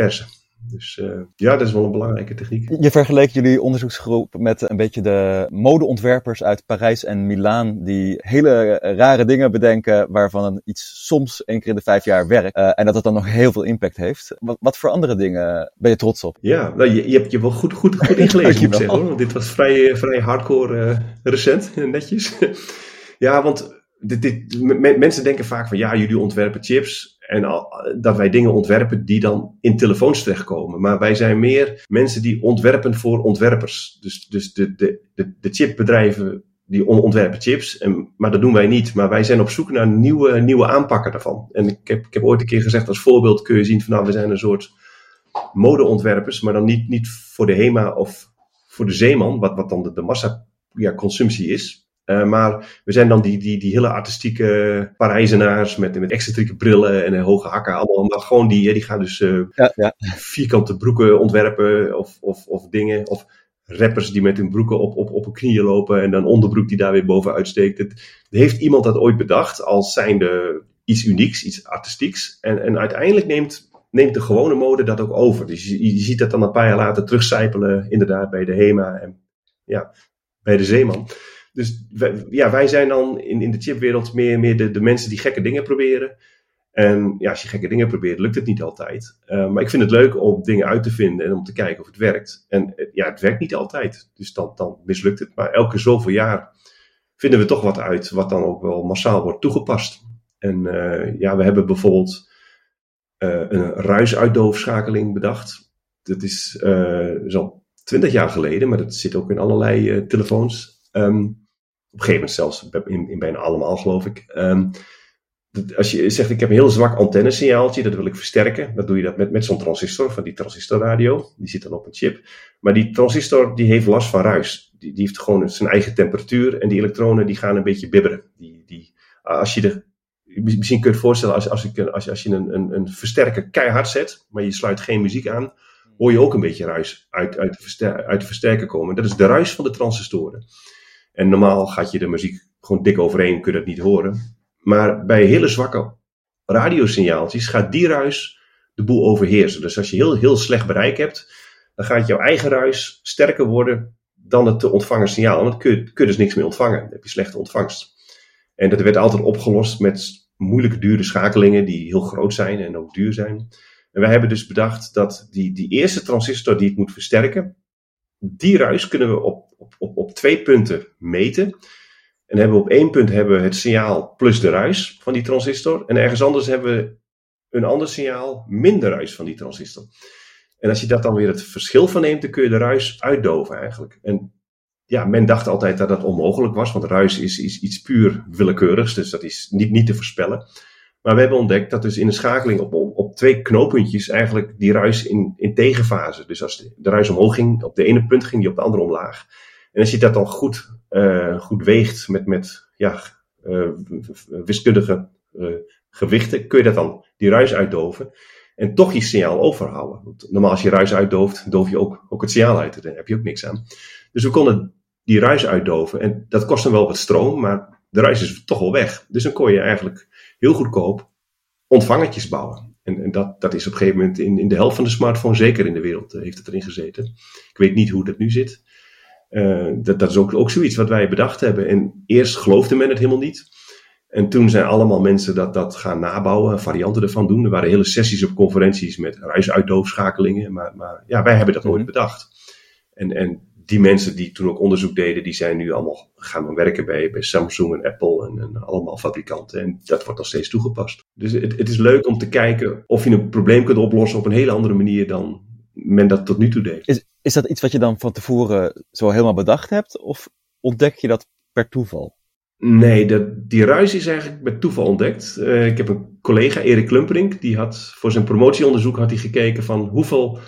Dus uh, ja, dat is wel een belangrijke techniek. Je vergeleek jullie onderzoeksgroep met een beetje de modeontwerpers uit Parijs en Milaan, die hele rare dingen bedenken waarvan iets soms één keer in de vijf jaar werkt. Uh, en dat het dan nog heel veel impact heeft. Wat, wat, voor andere dingen ben je trots op? Ja, nou, je, je hebt je wel goed, goed, goed ingelezen, (laughs) moet ik zeggen. Hoor. Want dit was vrij, vrij hardcore uh, recent, (laughs) netjes. ja, want dit, mensen denken vaak van ja, jullie ontwerpen chips en dat wij dingen ontwerpen die dan in telefoons terechtkomen. Maar wij zijn meer mensen die ontwerpen voor ontwerpers. Dus, dus de, de, de, de chipbedrijven die ontwerpen chips, en, maar dat doen wij niet. Maar wij zijn op zoek naar nieuwe, nieuwe aanpakken daarvan. En ik heb, ik heb ooit een keer gezegd, als voorbeeld kun je zien van nou, we zijn een soort modeontwerpers, maar dan niet, niet voor de HEMA of voor de zeeman, wat, wat dan de, de massa ja, consumptie is. Uh, maar we zijn dan die, die, die hele artistieke Parijzenaars met, met excentrieke brillen en hoge hakken. Allemaal, maar gewoon die, die gaan dus uh, ja, ja. vierkante broeken ontwerpen of, of, of dingen. Of rappers die met hun broeken op, op, op hun knieën lopen en dan onderbroek die daar weer bovenuit steekt. Het, heeft iemand dat ooit bedacht als zijnde iets unieks, iets artistieks. En, en uiteindelijk neemt, neemt de gewone mode dat ook over. Dus je, je ziet dat dan een paar jaar later terugcijpelen, inderdaad, bij de HEMA en ja, bij de Zeeman. Dus wij, ja, wij zijn dan in, in de chipwereld meer, meer de, de mensen die gekke dingen proberen. En ja, als je gekke dingen probeert, lukt het niet altijd. Uh, maar ik vind het leuk om dingen uit te vinden en om te kijken of het werkt. En uh, ja, het werkt niet altijd. Dus dan, dan mislukt het. Maar elke zoveel jaar vinden we toch wat uit wat dan ook wel massaal wordt toegepast. En uh, ja, we hebben bijvoorbeeld een ruisuitdoofschakeling bedacht. Dat is, is al twintig jaar geleden, maar dat zit ook in allerlei telefoons. Um, een gegeven moment zelfs in, in bijna allemaal, geloof ik. Um, als je zegt, ik heb een heel zwak antennesignaaltje, dat wil ik versterken. Dan doe je dat met, met zo'n transistor, van die transistorradio. Die zit dan op een chip. Maar die transistor, die heeft last van ruis. Die, die heeft gewoon zijn eigen temperatuur. En die elektronen, die gaan een beetje bibberen. Die, die, als je de, misschien kun je het voorstellen, als, als, ik, als, als je een, een, een versterker keihard zet, maar je sluit geen muziek aan, hoor je ook een beetje ruis uit, uit, de, uit de versterker komen. Dat is de ruis van de transistoren. En normaal gaat je de muziek gewoon dik overheen, kun je dat niet horen. Maar bij hele zwakke radiosignaaltjes gaat die ruis de boel overheersen. Dus als je heel, heel slecht bereik hebt, dan gaat jouw eigen ruis sterker worden dan het te ontvangen signaal. Want kun je, kun je dus niks meer ontvangen. Dan heb je slechte ontvangst. En dat werd altijd opgelost met moeilijke dure schakelingen die heel groot zijn en ook duur zijn. En wij hebben dus bedacht dat die, die eerste transistor die het moet versterken, die ruis kunnen we op, op, op, op twee punten meten. En hebben we op één punt hebben we het signaal plus de ruis van die transistor. En ergens anders hebben we een ander signaal minder ruis van die transistor. En als je dat dan weer het verschil van neemt, dan kun je de ruis uitdoven eigenlijk. En ja, men dacht altijd dat dat onmogelijk was, want ruis is, is iets puur willekeurigs, dus dat is niet, niet te voorspellen. Maar we hebben ontdekt dat dus in de schakeling op, op, twee knooppuntjes eigenlijk die ruis in, in tegenfase. Dus als de, ruis omhoog ging, op de ene punt ging die op de andere omlaag. En als je dat dan goed, uh, goed weegt met, met ja, uh, wiskundige uh, gewichten, kun je dat dan, die ruis uitdoven. En toch je signaal overhouden. Want normaal als je ruis uitdooft, doof je ook, ook het signaal uit. Daar heb je ook niks aan. Dus we konden die ruis uitdoven. En dat kost dan wel wat stroom, maar de ruis is toch wel weg. Dus dan kon je eigenlijk heel goedkoop ontvangertjes bouwen. En, en dat, dat is op een gegeven moment in, in de helft van de smartphone, zeker in de wereld, heeft het erin gezeten. Ik weet niet hoe dat nu zit. Uh, dat, dat is ook, ook zoiets wat wij bedacht hebben. En eerst geloofde men het helemaal niet. En toen zijn allemaal mensen dat, dat gaan nabouwen, varianten ervan doen. Er waren hele sessies op conferenties met ruisuitdoofschakelingen. Maar, maar ja, wij hebben dat nooit mhm. bedacht. En, en die mensen die toen ook onderzoek deden, die zijn nu allemaal gaan werken bij, bij Samsung en Apple en, en, allemaal fabrikanten. En dat wordt nog steeds toegepast. Dus het, het is leuk om te kijken of je een probleem kunt oplossen op een hele andere manier dan men dat tot nu toe deed. Is, is dat iets wat je dan van tevoren zo helemaal bedacht hebt? Of ontdek je dat per toeval? Nee, dat, die ruis is eigenlijk met toeval ontdekt. Uh, ik heb een collega, Erik Klumperink, die had voor zijn promotieonderzoek had hij gekeken van hoeveel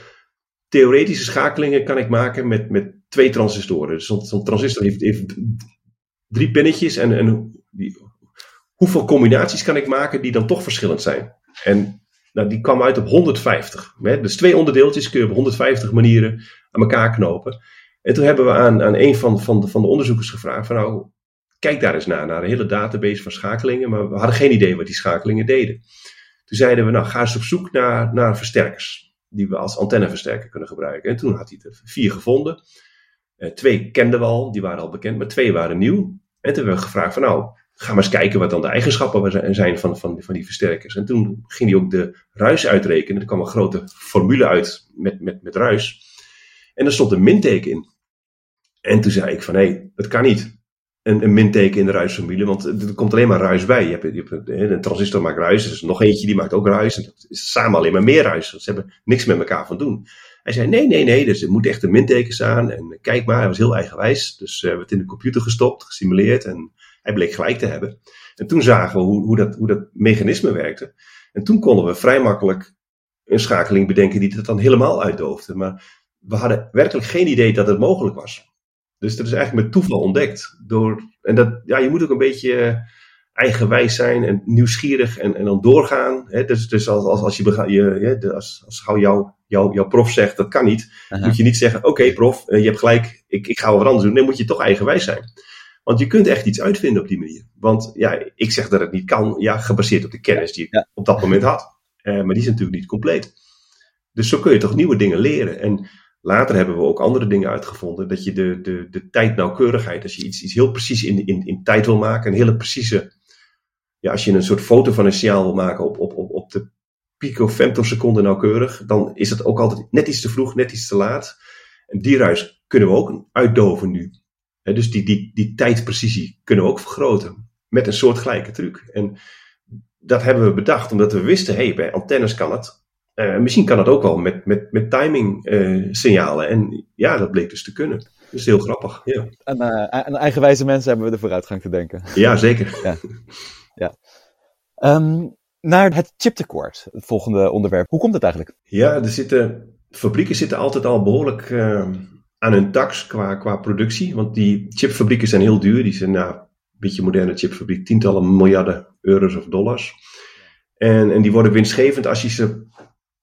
theoretische schakelingen kan ik maken met, met twee transistoren. Dus zo'n transistor heeft, drie pinnetjes en, en die, hoeveel combinaties kan ik maken die dan toch verschillend zijn? En nou, die kwam uit op 150. Hè? Dus twee onderdeeltjes kun je op 150 manieren aan elkaar knopen. En toen hebben we aan, aan een van, van, de, van de onderzoekers gevraagd: van nou, kijk daar eens naar, naar een hele database van schakelingen. Maar we hadden geen idee wat die schakelingen deden. Toen zeiden we: nou, ga eens op zoek naar, naar versterkers. Die we als antenneversterker kunnen gebruiken. En toen had hij er vier gevonden. Uh, twee kenden we al, die waren al bekend, maar twee waren nieuw. En toen hebben we gevraagd: van nou, ga maar eens kijken wat dan de eigenschappen zijn van, van, van die versterkers. En toen ging hij ook de ruis uitrekenen. Er kwam een grote formule uit met, met, met ruis. En er stond een minteken in. En toen zei ik van, hé, hey, kan niet. Een, een minteken in de ruisformule, want er komt alleen maar ruis bij. Je hebt, je een transistor maakt ruis, er is nog eentje die maakt ook ruis. En dat is samen alleen maar meer ruis. Ze hebben niks met elkaar van doen. Hij zei, nee, nee, nee, dus er moet echt een minteken staan. En kijk maar, hij was heel eigenwijs. Dus we hebben het in de computer gestopt, gesimuleerd. En hij bleek gelijk te hebben. En toen zagen we hoe, hoe, dat, hoe dat mechanisme werkte. En toen konden we vrij makkelijk een schakeling bedenken die het dan helemaal uitdoofde. Maar we hadden werkelijk geen idee dat het mogelijk was. Dus dat is eigenlijk met toeval ontdekt. Door, en dat, ja, je moet ook een beetje eigenwijs zijn en nieuwsgierig en, en dan doorgaan. Hè? Dus, dus als, als, als, je, je, je als, als gauw jouw jou, jouw prof zegt dat kan niet, moet je niet zeggen: Oké, prof, eh, je hebt gelijk, ik, ik ga wel wat anders doen. Nee, moet je toch eigenwijs zijn. Want je kunt echt iets uitvinden op die manier. Want ja, ik zeg dat het niet kan, ja, gebaseerd op de kennis die ik op dat moment had. Uh, maar die is natuurlijk niet compleet. Dus zo kun je toch nieuwe dingen leren. En later hebben we ook andere dingen uitgevonden. Dat je de, de, de tijdnauwkeurigheid, als je iets, iets heel precies in, in, in tijd wil maken, een hele precieze ja, als je een soort foto van een signaal wil maken op, op, op, op de picofemtoseconde nauwkeurig, dan is het ook altijd net iets te vroeg, net iets te laat. En die ruis kunnen we ook uitdoven nu. dus die, die, die tijdprecisie kunnen we ook vergroten met een soortgelijke truc. En dat hebben we bedacht omdat we wisten, hey, bij antennes kan het. Uh, misschien kan het ook wel met, met, met timing uh, signalen. En ja, dat bleek dus te kunnen. Dus heel grappig. Ja. En, uh, en eigenwijze mensen hebben we de vooruitgang te denken. Ja, zeker. ja. (laughs) Um, naar het chiptekort, het volgende onderwerp. Hoe komt het eigenlijk? Ja, er zitten, fabrieken zitten altijd al behoorlijk aan hun tax qua, qua productie. Want die chipfabrieken zijn heel duur. Die zijn nou, een beetje moderne chipfabriek, tientallen miljarden euro's of dollars. En, en die worden winstgevend als je ze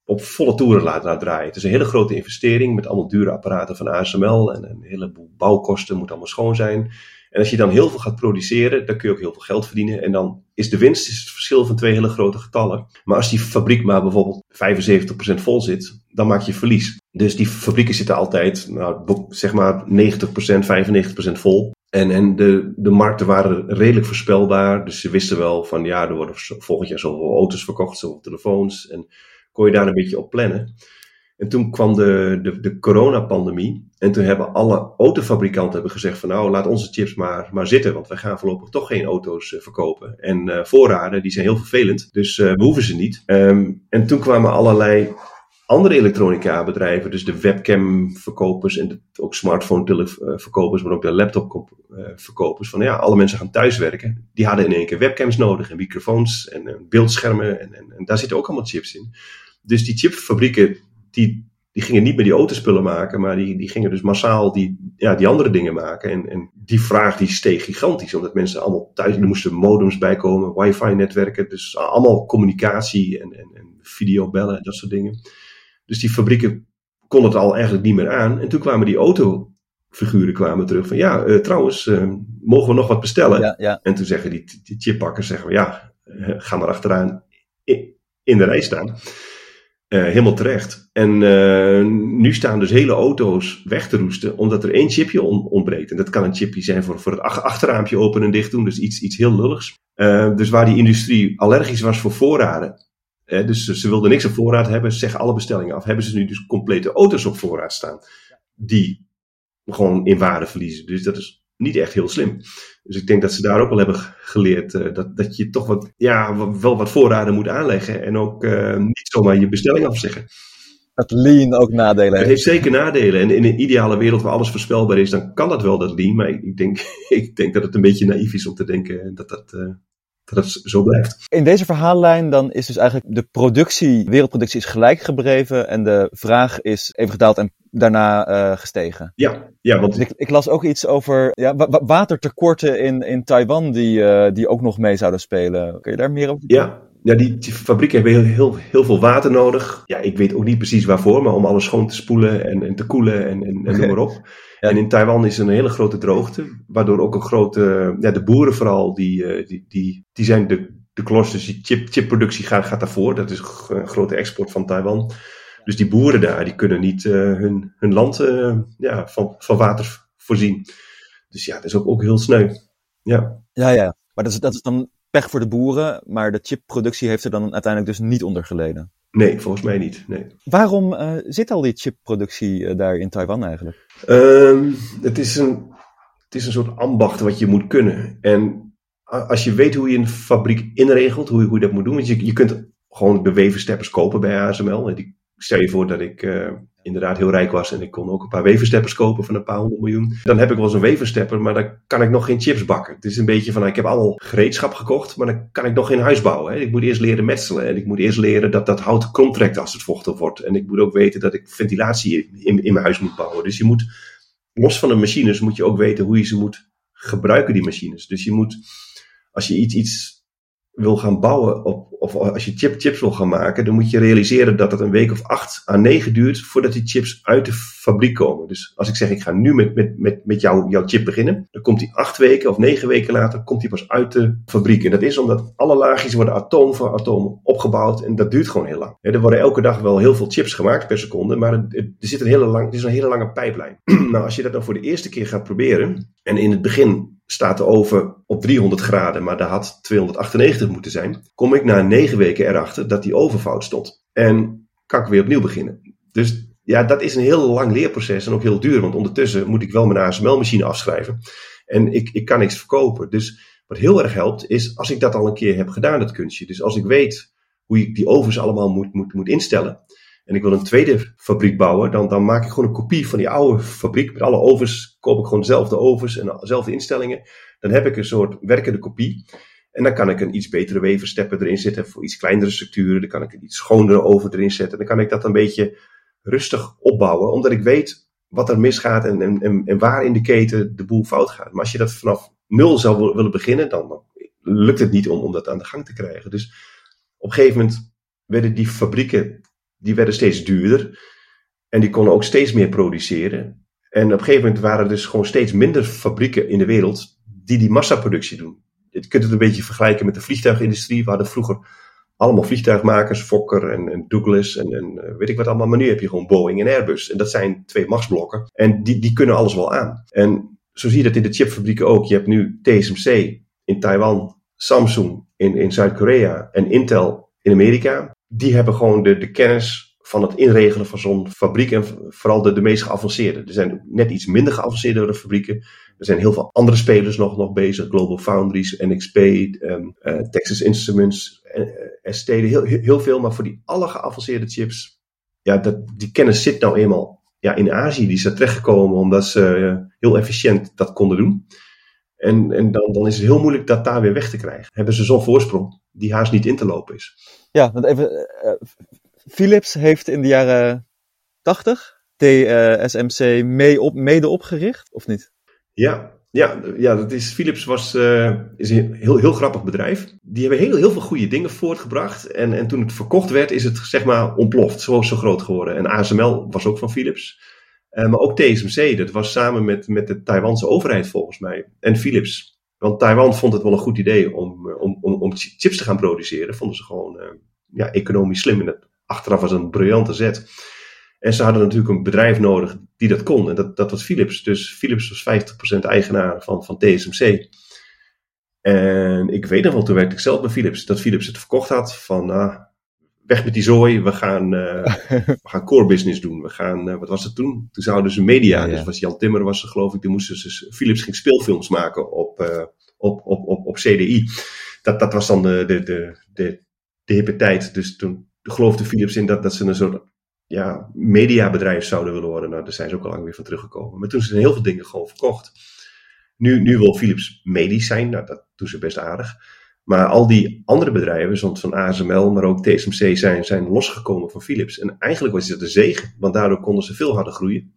op volle toeren laat, draaien. Het is een hele grote investering met allemaal dure apparaten van ASML en een heleboel bouwkosten moet allemaal schoon zijn. En als je dan heel veel gaat produceren, dan kun je ook heel veel geld verdienen. En dan is de winst is het verschil van twee hele grote getallen. Maar als die fabriek maar bijvoorbeeld 75% vol zit, dan maak je verlies. Dus die fabrieken zitten altijd, nou, zeg maar 90%, 95% vol. En, en de, de markten waren redelijk voorspelbaar. Dus ze wisten wel van ja, er worden volgend jaar zoveel auto's verkocht, zoveel telefoons. En kon je daar een beetje op plannen. En toen kwam de, de, de coronapandemie. En toen hebben alle autofabrikanten hebben gezegd van nou, laat onze chips maar, maar zitten. Want wij gaan voorlopig toch geen auto's uh, verkopen. En uh, voorraden, die zijn heel vervelend. Dus uh, we hoeven ze niet. Um, en toen kwamen allerlei andere elektronica bedrijven, dus de webcam-verkopers en de, ook smartphone-verkopers, maar ook de laptop-verkopers, van ja, alle mensen gaan thuiswerken. Die hadden in één keer webcams nodig en microfoons en, en beeldschermen en, en, en, daar zitten ook allemaal chips in. Dus die chipfabrieken, die, die gingen niet meer die autospullen maken, maar die, die gingen dus massaal die, ja, die andere dingen maken. En, en die vraag die steeg gigantisch, omdat mensen allemaal thuis, er moesten modems bijkomen, wifi-netwerken, dus allemaal communicatie en, en, en videobellen en dat soort dingen. Dus die fabrieken konden het al eigenlijk niet meer aan. En toen kwamen die autofiguren kwamen terug van ja, uh, trouwens, uh, mogen we nog wat bestellen? Ja, ja. En toen zeggen die, die chippakkers, zeggen we ja, uh, ga maar achteraan in, in de rij staan. Helemaal terecht. En nu staan dus hele auto's weg te roesten, omdat er één chipje on ontbreekt. En dat kan een chipje zijn voor, voor het achterraampje open en dicht doen, dus iets, iets heel lulligs. dus waar die industrie allergisch was voor voorraden, dus ze wilden niks op voorraad hebben, zeg alle bestellingen af. Hebben ze nu dus complete auto's op voorraad staan, die gewoon in waarde verliezen. Dus dat is niet echt heel slim. Dus ik denk dat ze daar ook wel hebben geleerd uh, dat, dat je toch wat, ja, wel wat voorraden moet aanleggen en ook uh, niet zomaar je bestelling afzeggen. Dat lean ook nadelen heeft. Het heeft zeker nadelen. En in een ideale wereld waar alles voorspelbaar is, dan kan dat wel, dat lean. Maar ik denk, (laughs) ik denk dat het een beetje naïef is om te denken dat dat, uh, dat het zo blijft. In deze verhaallijn dan is dus eigenlijk de productie, wereldproductie is gelijk gebleven en de vraag is even gedaald en daarna uh, gestegen. Ja, ja want... Ik, ik, las ook iets over ja, wa watertekorten in, in Taiwan die, uh, die ook nog mee zouden spelen. Kun je daar meer over Ja, ja, die, die, fabrieken hebben heel, heel, heel veel water nodig. Ja, ik weet ook niet precies waarvoor, maar om alles schoon te spoelen en, en te koelen en, en, en noem maar op. En in Taiwan is er een hele grote droogte, waardoor ook een grote, ja, de boeren vooral, die, eh, die, die, die zijn de, de klos, dus die chip, chipproductie gaat, gaat daarvoor. Dat is een grote export van Taiwan. Dus die boeren daar, die kunnen niet uh, hun, hun land uh, ja, van, van water voorzien. Dus ja, dat is ook, ook heel sneu. Ja, ja, ja. maar dat is, dat is dan pech voor de boeren, maar de chipproductie heeft er dan uiteindelijk dus niet onder geleden. Nee, volgens mij niet. Nee. Waarom uh, zit al die chipproductie uh, daar in Taiwan eigenlijk? Um, het, is een, het is een soort ambacht wat je moet kunnen. En als je weet hoe je een fabriek inregelt, hoe je, hoe je dat moet doen. Want je, je kunt gewoon de weversteppers kopen bij ASML. En die, stel je voor dat ik uh, inderdaad heel rijk was en ik kon ook een paar weversteppers kopen van een paar honderd miljoen. Dan heb ik wel eens een weverstepper, maar dan kan ik nog geen chips bakken. Het is een beetje van, ik heb allemaal gereedschap gekocht, maar dan kan ik nog geen huis bouwen. Hè. Ik moet eerst leren metselen en ik moet eerst leren dat dat hout trekt als het vochtig wordt. En ik moet ook weten dat ik ventilatie in, in mijn huis moet bouwen. Dus je moet, los van de machines, moet je ook weten hoe je ze moet gebruiken, die machines. Dus je moet, als je iets, iets wil gaan bouwen, op, of als je chip, chips wil gaan maken, dan moet je realiseren dat het een week of acht à negen duurt voordat die chips uit de fabriek komen. Dus als ik zeg, ik ga nu met, met, met, met jou, jouw chip beginnen, dan komt die acht weken of negen weken later, komt die pas uit de fabriek. En dat is omdat alle laagjes worden atoom voor atoom opgebouwd en dat duurt gewoon heel lang. er worden elke dag wel heel veel chips gemaakt per seconde, maar er, zit een hele lang, het is een hele lange pijplijn. (clears throat) nou, als je dat dan voor de eerste keer gaat proberen, en in het begin staat de oven op 300 graden, maar daar had 298 moeten zijn. Kom ik na negen weken erachter dat die oven fout stond. En kan ik weer opnieuw beginnen. Dus ja, dat is een heel lang leerproces en ook heel duur, want ondertussen moet ik wel mijn ASML-machine afschrijven. En ik, ik kan niks verkopen. Dus wat heel erg helpt, is als ik dat al een keer heb gedaan, dat kunstje. Dus als ik weet hoe ik die ovens allemaal moet, moet, moet instellen. En ik wil een tweede fabriek bouwen, dan, dan maak ik gewoon een kopie van die oude fabriek. Met alle ovens koop ik gewoon dezelfde ovens en dezelfde instellingen. Dan heb ik een soort werkende kopie. En dan kan ik een iets betere weversteppen erin zetten voor iets kleinere structuren. Dan kan ik een iets schonere oven erin zetten. Dan kan ik dat een beetje rustig opbouwen, omdat ik weet wat er misgaat en, en, en waar in de keten de boel fout gaat. Maar als je dat vanaf nul zou willen beginnen, dan lukt het niet om, om dat aan de gang te krijgen. Dus op een gegeven moment werden die fabrieken die werden steeds duurder. En die konden ook steeds meer produceren. En op een gegeven moment waren er dus gewoon steeds minder fabrieken in de wereld die die massaproductie doen. Je kunt het een beetje vergelijken met de vliegtuigindustrie. We hadden vroeger allemaal vliegtuigmakers, Fokker en, en Douglas en, en, eh, weet ik wat allemaal. Maar nu heb je gewoon Boeing en Airbus. En dat zijn twee machtsblokken. En die, die kunnen alles wel aan. En zo zie je dat in de chipfabrieken ook. Je hebt nu TSMC in Taiwan, Samsung in, in Zuid-Korea en Intel in Amerika. Die hebben gewoon de, de kennis van het inregelen van zo'n fabriek en vooral de, de meest geavanceerde. Er zijn net iets minder geavanceerde fabrieken. Er zijn heel veel andere spelers nog, nog bezig. Global Foundries, NXP, um, uh, Texas Instruments, uh, ST, heel, heel veel. Maar voor die allergeavanceerde chips, ja, dat, die kennis zit nou eenmaal ja, in Azië. Die is er terechtgekomen omdat ze heel efficiënt dat konden doen. En, en dan, dan is het heel moeilijk dat daar weer weg te krijgen. Hebben ze zo'n voorsprong die haast niet in te lopen is. Ja, want even, uh, Philips heeft in de jaren 80 TSMC mee op, mede opgericht, of niet? Ja, ja, ja dat is, Philips was, uh, is een heel, heel grappig bedrijf. Die hebben heel, heel veel goede dingen voortgebracht. En, en toen het verkocht werd, is het zeg maar ontploft. Zo, zo groot geworden. En ASML was ook van Philips. Uh, maar ook TSMC, dat was samen met, met de Taiwanse overheid volgens mij. En Philips. Want Taiwan vond het wel een goed idee om, om, om, om chips te gaan produceren. Vonden ze gewoon uh, ja, economisch slim. En het, achteraf was een briljante zet. En ze hadden natuurlijk een bedrijf nodig die dat kon. En dat, dat was Philips. Dus Philips was 50% eigenaar van, van TSMC. En ik weet nog wel, toen werkte ik zelf bij Philips, dat Philips het verkocht had van, nou, weg met die zooi, we gaan, uh, (laughs) we gaan core business doen. We gaan, uh, wat was het toen? Toen zouden ze media, ja, ja. dus was Jan Timmer was er geloof ik, die moesten ze, Philips ging speelfilms maken op, uh, op, op, op, op CDI. Dat, dat was dan de, de, de, de, de hippe tijd. Dus toen geloofde Philips in dat, dat ze een soort ja, mediabedrijf zouden willen worden. Nou, daar zijn ze ook al lang weer van teruggekomen. Maar toen zijn heel veel dingen gewoon verkocht. Nu, nu wil Philips medisch zijn, nou, dat doen ze best aardig. Maar al die andere bedrijven, zoals van ASML, maar ook TSMC, zijn, zijn losgekomen van Philips. En eigenlijk was het een zegen, want daardoor konden ze veel harder groeien.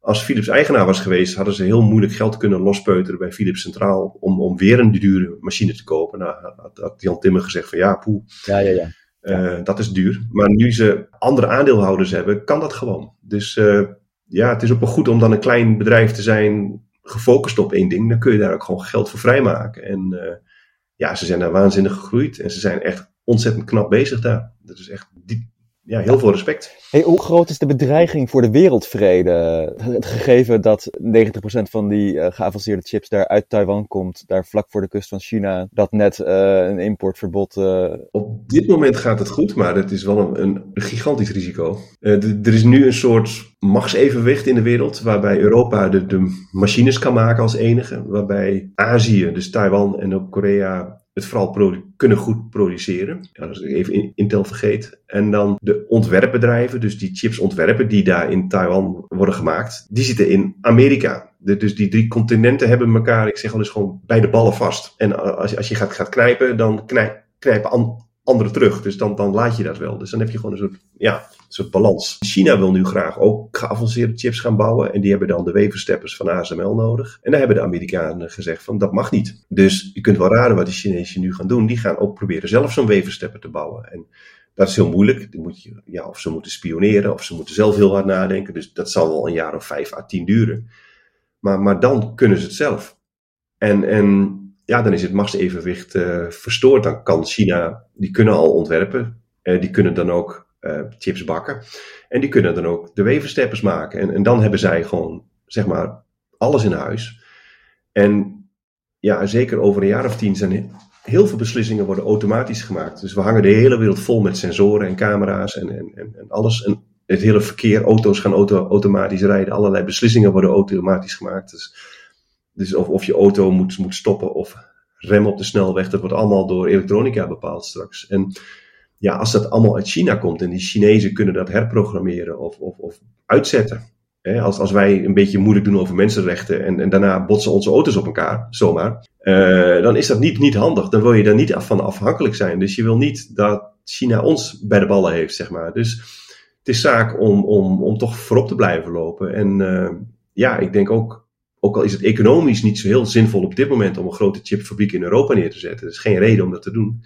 Als Philips eigenaar was geweest, hadden ze heel moeilijk geld kunnen lospeuteren bij Philips Centraal om, om weer een dure machine te kopen. Nou, had, had Jan Timmer gezegd van ja, poeh. Ja, ja, ja. Uh, dat is duur. Maar nu ze andere aandeelhouders hebben, kan dat gewoon. Dus uh, ja, het is ook wel goed om dan een klein bedrijf te zijn, gefocust op één ding. Dan kun je daar ook gewoon geld voor vrijmaken. En uh, ja, ze zijn daar waanzinnig gegroeid. En ze zijn echt ontzettend knap bezig daar. Dat is echt diep, ja, heel veel respect. Hey, hoe groot is de bedreiging voor de wereldvrede? Het gegeven dat 90% van die uh, geavanceerde chips daar uit Taiwan komt, daar vlak voor de kust van China, dat net uh, een importverbod. Uh... Op dit moment gaat het goed, maar het is wel een, een gigantisch risico. er is nu een soort machtsevenwicht in de wereld, waarbij Europa de, de machines kan maken als enige, waarbij Azië, dus Taiwan en ook Korea, het vooral kunnen goed produceren. Ja, als ik even Intel vergeet. En dan de ontwerpbedrijven, dus die chips ontwerpen die daar in Taiwan worden gemaakt, die zitten in Amerika. Dus die drie continenten hebben elkaar, ik zeg al eens gewoon bij de ballen vast. En als, als je gaat, gaat knijpen, dan knijp, knijpen an, anderen terug. Dus dan, dan laat je dat wel. Dus dan heb je gewoon een soort, ja, soort balans. China wil nu graag ook geavanceerde chips gaan bouwen. En die hebben dan de weversteppers van ASML nodig. En daar hebben de Amerikanen gezegd van dat mag niet. Dus je kunt wel raden wat de Chinezen nu gaan doen. Die gaan ook proberen zelf zo'n weverstepper te bouwen. En dat is heel moeilijk. Die moet je, ja, of ze moeten spioneren, of ze moeten zelf heel hard nadenken. Dus dat zal wel een jaar of vijf à tien duren. Maar, maar dan kunnen ze het zelf. En, en ja, dan is het machtsevenwicht uh, verstoord. Dan kan China, die kunnen al ontwerpen. Uh, die kunnen dan ook chips bakken. En die kunnen dan ook de weversteppers maken. En, en dan hebben zij gewoon, zeg maar, alles in huis. En ja, zeker over een jaar of tien zijn heel veel beslissingen worden automatisch gemaakt. Dus we hangen de hele wereld vol met sensoren en camera's en, en, en, alles. En het hele verkeer, auto's gaan auto, automatisch rijden, allerlei beslissingen worden automatisch gemaakt. Dus, dus of, of je auto moet, moet stoppen of remmen op de snelweg, dat wordt allemaal door elektronica bepaald straks. En ja, als dat allemaal uit China komt en die Chinezen kunnen dat herprogrammeren of, of, of uitzetten. Hè, als, als wij een beetje moeilijk doen over mensenrechten en, en daarna botsen onze auto's op elkaar, zomaar. Uh, dan is dat niet, niet handig. Dan wil je daar niet van afhankelijk zijn. Dus je wil niet dat China ons bij de ballen heeft, zeg maar. Dus het is zaak om, om, om toch voorop te blijven lopen. En uh, ja, ik denk ook, ook al is het economisch niet zo heel zinvol op dit moment om een grote chipfabriek in Europa neer te zetten. Er is geen reden om dat te doen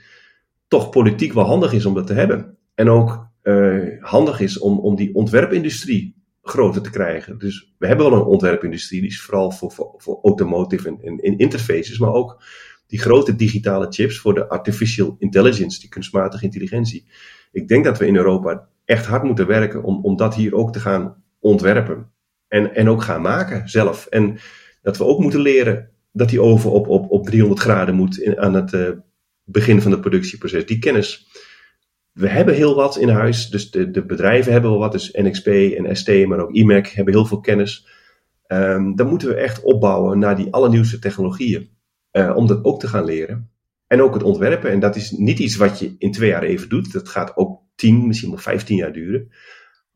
toch politiek wel handig is om dat te hebben. En ook uh, handig is om, om die ontwerpindustrie groter te krijgen. Dus we hebben wel een ontwerpindustrie, die is vooral voor, voor, voor automotive en, en, interfaces, maar ook die grote digitale chips voor de artificial intelligence, die kunstmatige intelligentie. Ik denk dat we in Europa echt hard moeten werken om, om dat hier ook te gaan ontwerpen. En, en ook gaan maken zelf. En dat we ook moeten leren dat die oven op, op, op 300 graden moet in, aan het uh, begin van het productieproces. Die kennis. We hebben heel wat in huis, dus de, de bedrijven hebben wel wat, dus NXP en ST, maar ook IMAC hebben heel veel kennis. Um, dan moeten we echt opbouwen naar die allernieuwste technologieën, uh, om dat ook te gaan leren. En ook het ontwerpen, en dat is niet iets wat je in twee jaar even doet, dat gaat ook tien, misschien wel vijftien jaar duren.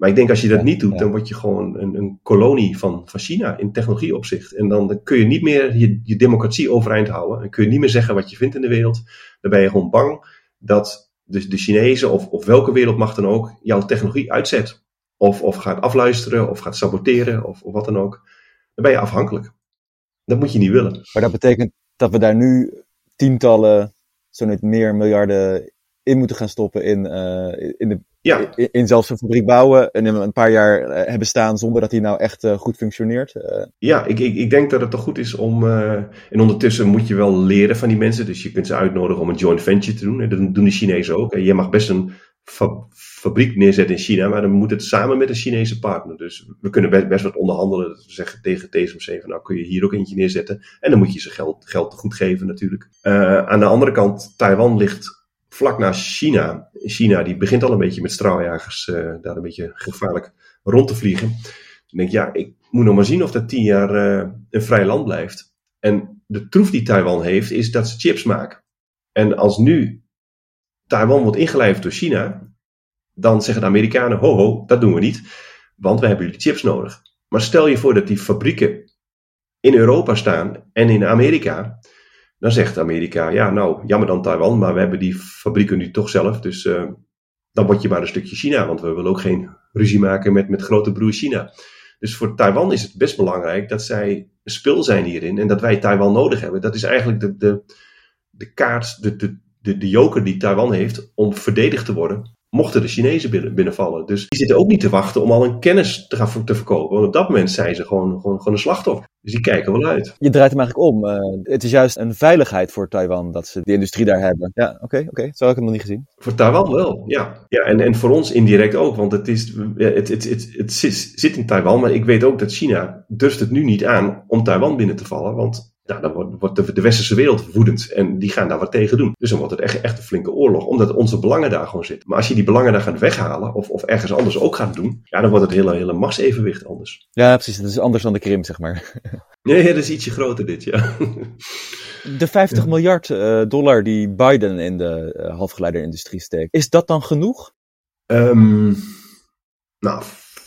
Maar ik denk als je dat niet doet, dan word je gewoon een, een kolonie van, van China in technologieopzicht. En dan, dan kun je niet meer je, je democratie overeind houden. Dan kun je niet meer zeggen wat je vindt in de wereld. Dan ben je gewoon bang dat de, de Chinezen of, of welke wereldmacht dan ook jouw technologie uitzet. Of, of gaat afluisteren of gaat saboteren of, of wat dan ook. Dan ben je afhankelijk. Dat moet je niet willen. Maar dat betekent dat we daar nu tientallen, zo niet meer miljarden in moeten gaan stoppen in, uh, in de ja. in, zelfs een fabriek bouwen en een paar jaar eh, hebben staan zonder dat die nou echt uh, goed functioneert. Uh. Ja, ik, ik, ik denk dat het toch goed is om. En ondertussen moet je wel leren van die mensen. Dus je kunt ze uitnodigen om een joint venture te doen. En dat doen de Chinezen ook. En je mag best een fa fabriek neerzetten in China, maar dan moet het samen met een Chinese partner. Dus we kunnen best, best wat onderhandelen. We zeggen tegen TSMC van nou kun je hier ook eentje neerzetten. En dan moet je ze geld, geld goed geven natuurlijk. aan de andere kant, Taiwan ligt vlak naast China. China die begint al een beetje met straaljagers uh, daar een beetje gevaarlijk rond te vliegen. Ik denk, ja, ik moet nog maar zien of dat tien jaar uh, een vrij land blijft. En de troef die Taiwan heeft, is dat ze chips maken. En als nu Taiwan wordt ingelijfd door China, dan zeggen de Amerikanen, ho ho, dat doen we niet, want we hebben jullie chips nodig. Maar stel je voor dat die fabrieken in Europa staan en in Amerika, dan zegt Amerika, ja nou, jammer dan Taiwan, maar we hebben die fabrieken nu toch zelf. Dus uh, dan word je maar een stukje China, want we willen ook geen ruzie maken met, met grote broer China. Dus voor Taiwan is het best belangrijk dat zij spil zijn hierin en dat wij Taiwan nodig hebben. Dat is eigenlijk de, de, de kaart, de, de, de, de joker die Taiwan heeft om verdedigd te worden mochten de Chinezen binnen, binnenvallen. Dus die zitten ook niet te wachten om al een kennis te gaan te verkopen. Want op dat moment zijn ze gewoon, gewoon, gewoon een slachtoffer. Dus die kijken wel uit. Je draait hem eigenlijk om. Uh, het is juist een veiligheid voor Taiwan dat ze die industrie daar hebben. Ja, oké, oké. Okay. Zo heb ik hem nog niet gezien. Voor Taiwan wel, ja. ja en, en voor ons indirect ook. Want het, is, het, het, het, het zit in Taiwan. Maar ik weet ook dat China durft het nu niet aan om Taiwan binnen te vallen. Want nou, dan wordt, de, de, westerse wereld woedend en die gaan daar wat tegen doen. Dus dan wordt het echt, echt een flinke oorlog, omdat onze belangen daar gewoon zitten. Maar als je die belangen daar gaat weghalen of, of ergens anders ook gaat doen, ja, dan wordt het hele, hele machtsevenwicht anders. Ja, precies. Dat is anders dan de Krim, zeg maar. (laughs) Nee, dat is ietsje groter dit, ja. (laughs) De 50 miljard uh, dollar die Biden in de uh, halfgeleiderindustrie steekt, is dat dan genoeg? Um, nou,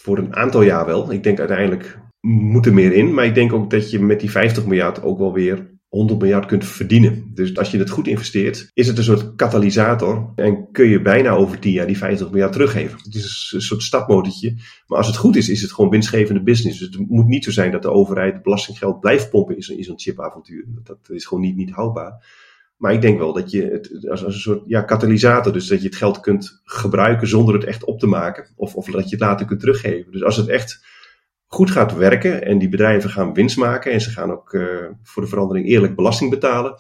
voor een aantal jaar wel. Ik denk uiteindelijk moet er meer in. Maar ik denk ook dat je met die 50 miljard ook wel weer 100 miljard kunt verdienen. Dus als je het goed investeert, is het een soort katalysator. En kun je bijna over 10 jaar die 50 miljard teruggeven. Het is een soort stapmotortje. Maar als het goed is, is het gewoon winstgevende business. Dus het moet niet zo zijn dat de overheid belastinggeld blijft pompen in zo'n chipavontuur. Dat is gewoon niet, niet houdbaar. Maar ik denk wel dat je het als, als een soort ja, katalysator, dus dat je het geld kunt gebruiken zonder het echt op te maken. Of, of dat je het later kunt teruggeven. Dus als het echt goed gaat werken en die bedrijven gaan winst maken en ze gaan ook uh, voor de verandering eerlijk belasting betalen,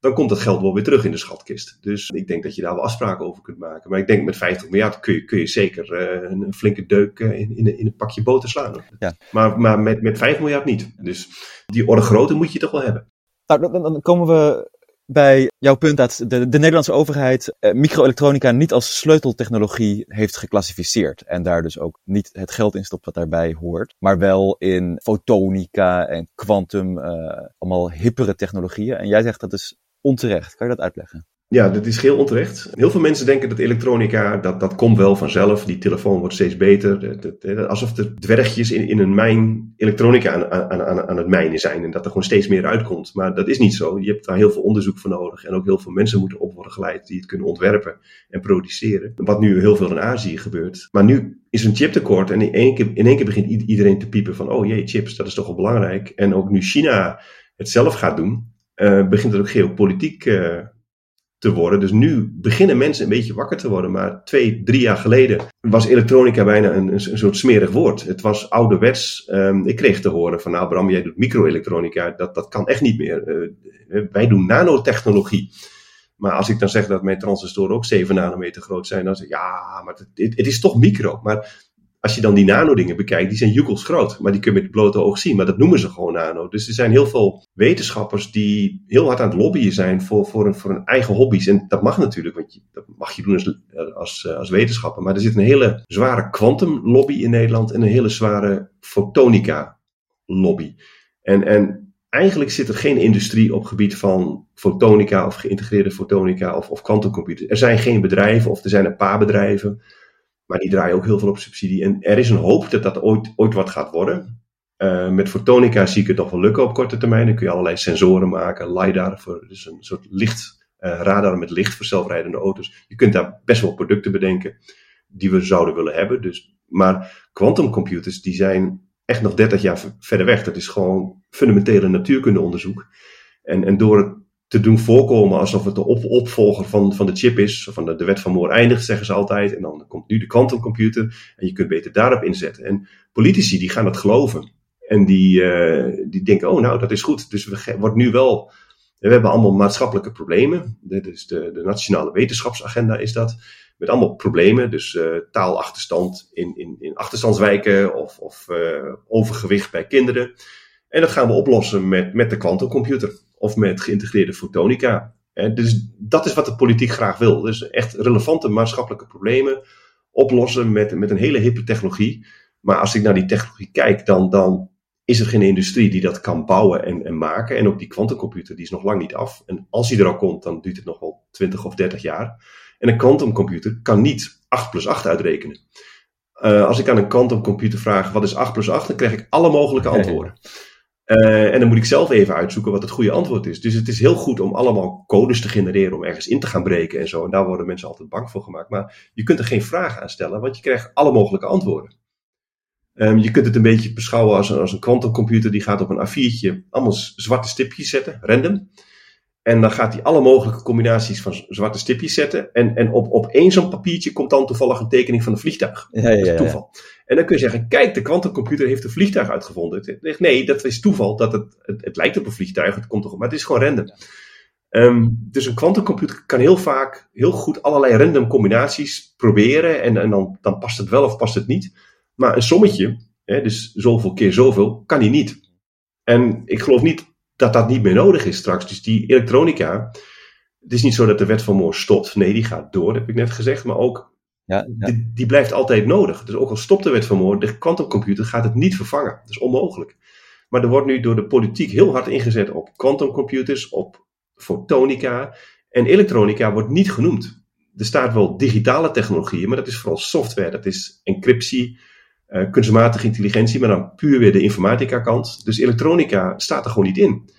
dan komt dat geld wel weer terug in de schatkist. Dus ik denk dat je daar wel afspraken over kunt maken. Maar ik denk met 50 miljard kun je, kun je zeker uh, een, flinke deuk uh, in, in, in, een pakje boter slaan. Ja. Maar, maar met, met 5 miljard niet. Dus die orde grootte moet je toch wel hebben. Nou, dan komen we bij jouw punt dat de, de Nederlandse overheid eh, microelektronica niet als sleuteltechnologie heeft geclassificeerd. En daar dus ook niet het geld in stopt wat daarbij hoort. Maar wel in fotonica en quantum, uh, allemaal hippere technologieën. En jij zegt dat is onterecht. Kan je dat uitleggen? Ja, dat is heel onterecht. Heel veel mensen denken dat elektronica, dat, dat komt wel vanzelf. Die telefoon wordt steeds beter. alsof de dwergjes in, in een mijn elektronica aan, aan, aan, aan het mijnen zijn. En dat er gewoon steeds meer uitkomt. Maar dat is niet zo. Je hebt daar heel veel onderzoek voor nodig. En ook heel veel mensen moeten op worden geleid die het kunnen ontwerpen en produceren. Wat nu heel veel in Azië gebeurt. Maar nu is een chiptekort. En in één keer, in één keer begint iedereen te piepen van, oh jee, chips, dat is toch wel belangrijk. En ook nu China het zelf gaat doen, uh, begint het ook geopolitiek... Uh, te worden. Dus nu beginnen mensen een beetje wakker te worden. Maar twee, drie jaar geleden was elektronica bijna een, een, soort smerig woord. Het was ouderwets. Um, ik kreeg te horen van nou Bram, jij doet microelektronica. Dat, dat kan echt niet meer. Uh, wij doen nanotechnologie. Maar als ik dan zeg dat mijn transistoren ook 7 nanometer groot zijn, dan zeg ik ja, maar het, het is toch micro. Maar als je dan die nano-dingen bekijkt, die zijn jukkels groot. Maar die kun je met het blote oog zien. Maar dat noemen ze gewoon nano. Dus er zijn heel veel wetenschappers die heel hard aan het lobbyen zijn voor, voor, een, voor een eigen hobby's. En dat mag natuurlijk, want je, dat mag je doen als, als, als wetenschapper. Maar er zit een hele zware quantum-lobby in Nederland en een hele zware fotonica-lobby. En, en eigenlijk zit er geen industrie op gebied van fotonica of geïntegreerde fotonica of, of quantumcomputers. Er zijn geen bedrijven of er zijn een paar bedrijven. Maar die draaien ook heel veel op subsidie. En er is een hoop dat dat ooit, ooit wat gaat worden. Uh, met fotonica zie ik het nog wel lukken op korte termijn. Dan kun je allerlei sensoren maken, LiDAR, voor, dus een soort licht, uh, radar met licht voor zelfrijdende auto's. Je kunt daar best wel producten bedenken die we zouden willen hebben. Dus, maar quantumcomputers die zijn echt nog 30 jaar verder weg. Dat is gewoon fundamentele natuurkundeonderzoek. En, en door het te doen voorkomen alsof het de op opvolger van, van de chip is. Van de, de wet van Moore eindigt, zeggen ze altijd. En dan komt nu de quantumcomputer. En je kunt beter daarop inzetten. En politici die gaan dat geloven. En die, uh, die denken, oh nou, dat is goed. Dus we wordt nu wel... We hebben allemaal maatschappelijke problemen. Dit is de, de nationale wetenschapsagenda is dat. Met allemaal problemen. Dus uh, taalachterstand in, in, in achterstandswijken. Of, of uh, overgewicht bij kinderen. En dat gaan we oplossen met, met de quantumcomputer of met geïntegreerde fotonica. dus dat is wat de politiek graag wil. Dus echt relevante maatschappelijke problemen oplossen met, met een hele hippe technologie. Maar als ik naar die technologie kijk, dan, dan is er geen industrie die dat kan bouwen en, en maken. En ook die kwantumcomputer, die is nog lang niet af. En als die er al komt, dan duurt het nog wel 20 of 30 jaar. En een kwantumcomputer kan niet 8 plus 8 uitrekenen. Uh, als ik aan een kwantumcomputer vraag wat is 8 plus 8, dan krijg ik alle mogelijke (laughs) antwoorden. Uh, en dan moet ik zelf even uitzoeken wat het goede antwoord is. Dus het is heel goed om allemaal codes te genereren om ergens in te gaan breken en zo. En daar worden mensen altijd bang voor gemaakt. Maar je kunt er geen vraag aan stellen, want je krijgt alle mogelijke antwoorden. Um, je kunt het een beetje beschouwen als een, als een quantumcomputer die gaat op een A4'tje allemaal zwarte stipjes zetten, random. En dan gaat hij alle mogelijke combinaties van zwarte stipjes zetten. En, en op, op één zo'n papiertje komt dan toevallig een tekening van een vliegtuig. Ja, ja, ja, toeval. En dan kun je zeggen, kijk, de kwantumcomputer heeft een vliegtuig uitgevonden. Nee, dat is toeval. Dat het, het, lijkt op een vliegtuig, het komt toch maar het is gewoon random. Um, dus een kwantumcomputer kan heel vaak heel goed allerlei random combinaties proberen. En, en dan, dan past het wel of past het niet. Maar een sommetje, hè, dus zoveel keer zoveel, kan hij niet. En ik geloof niet dat dat niet meer nodig is straks. Dus die elektronica, het is niet zo dat de wet van Moore stopt. Nee, die gaat door, heb ik net gezegd. Maar ook, ja. Die, die, blijft altijd nodig. Dus ook al stopt de wet van Moore, de quantumcomputer gaat het niet vervangen. Dat is onmogelijk. Maar er wordt nu door de politiek heel hard ingezet op quantumcomputers, op fotonica. En elektronica wordt niet genoemd. Er staat wel digitale technologieën, maar dat is vooral software. Dat is encryptie, uh, kunstmatige intelligentie, maar dan puur weer de informatica kant. Dus elektronica staat er gewoon niet in.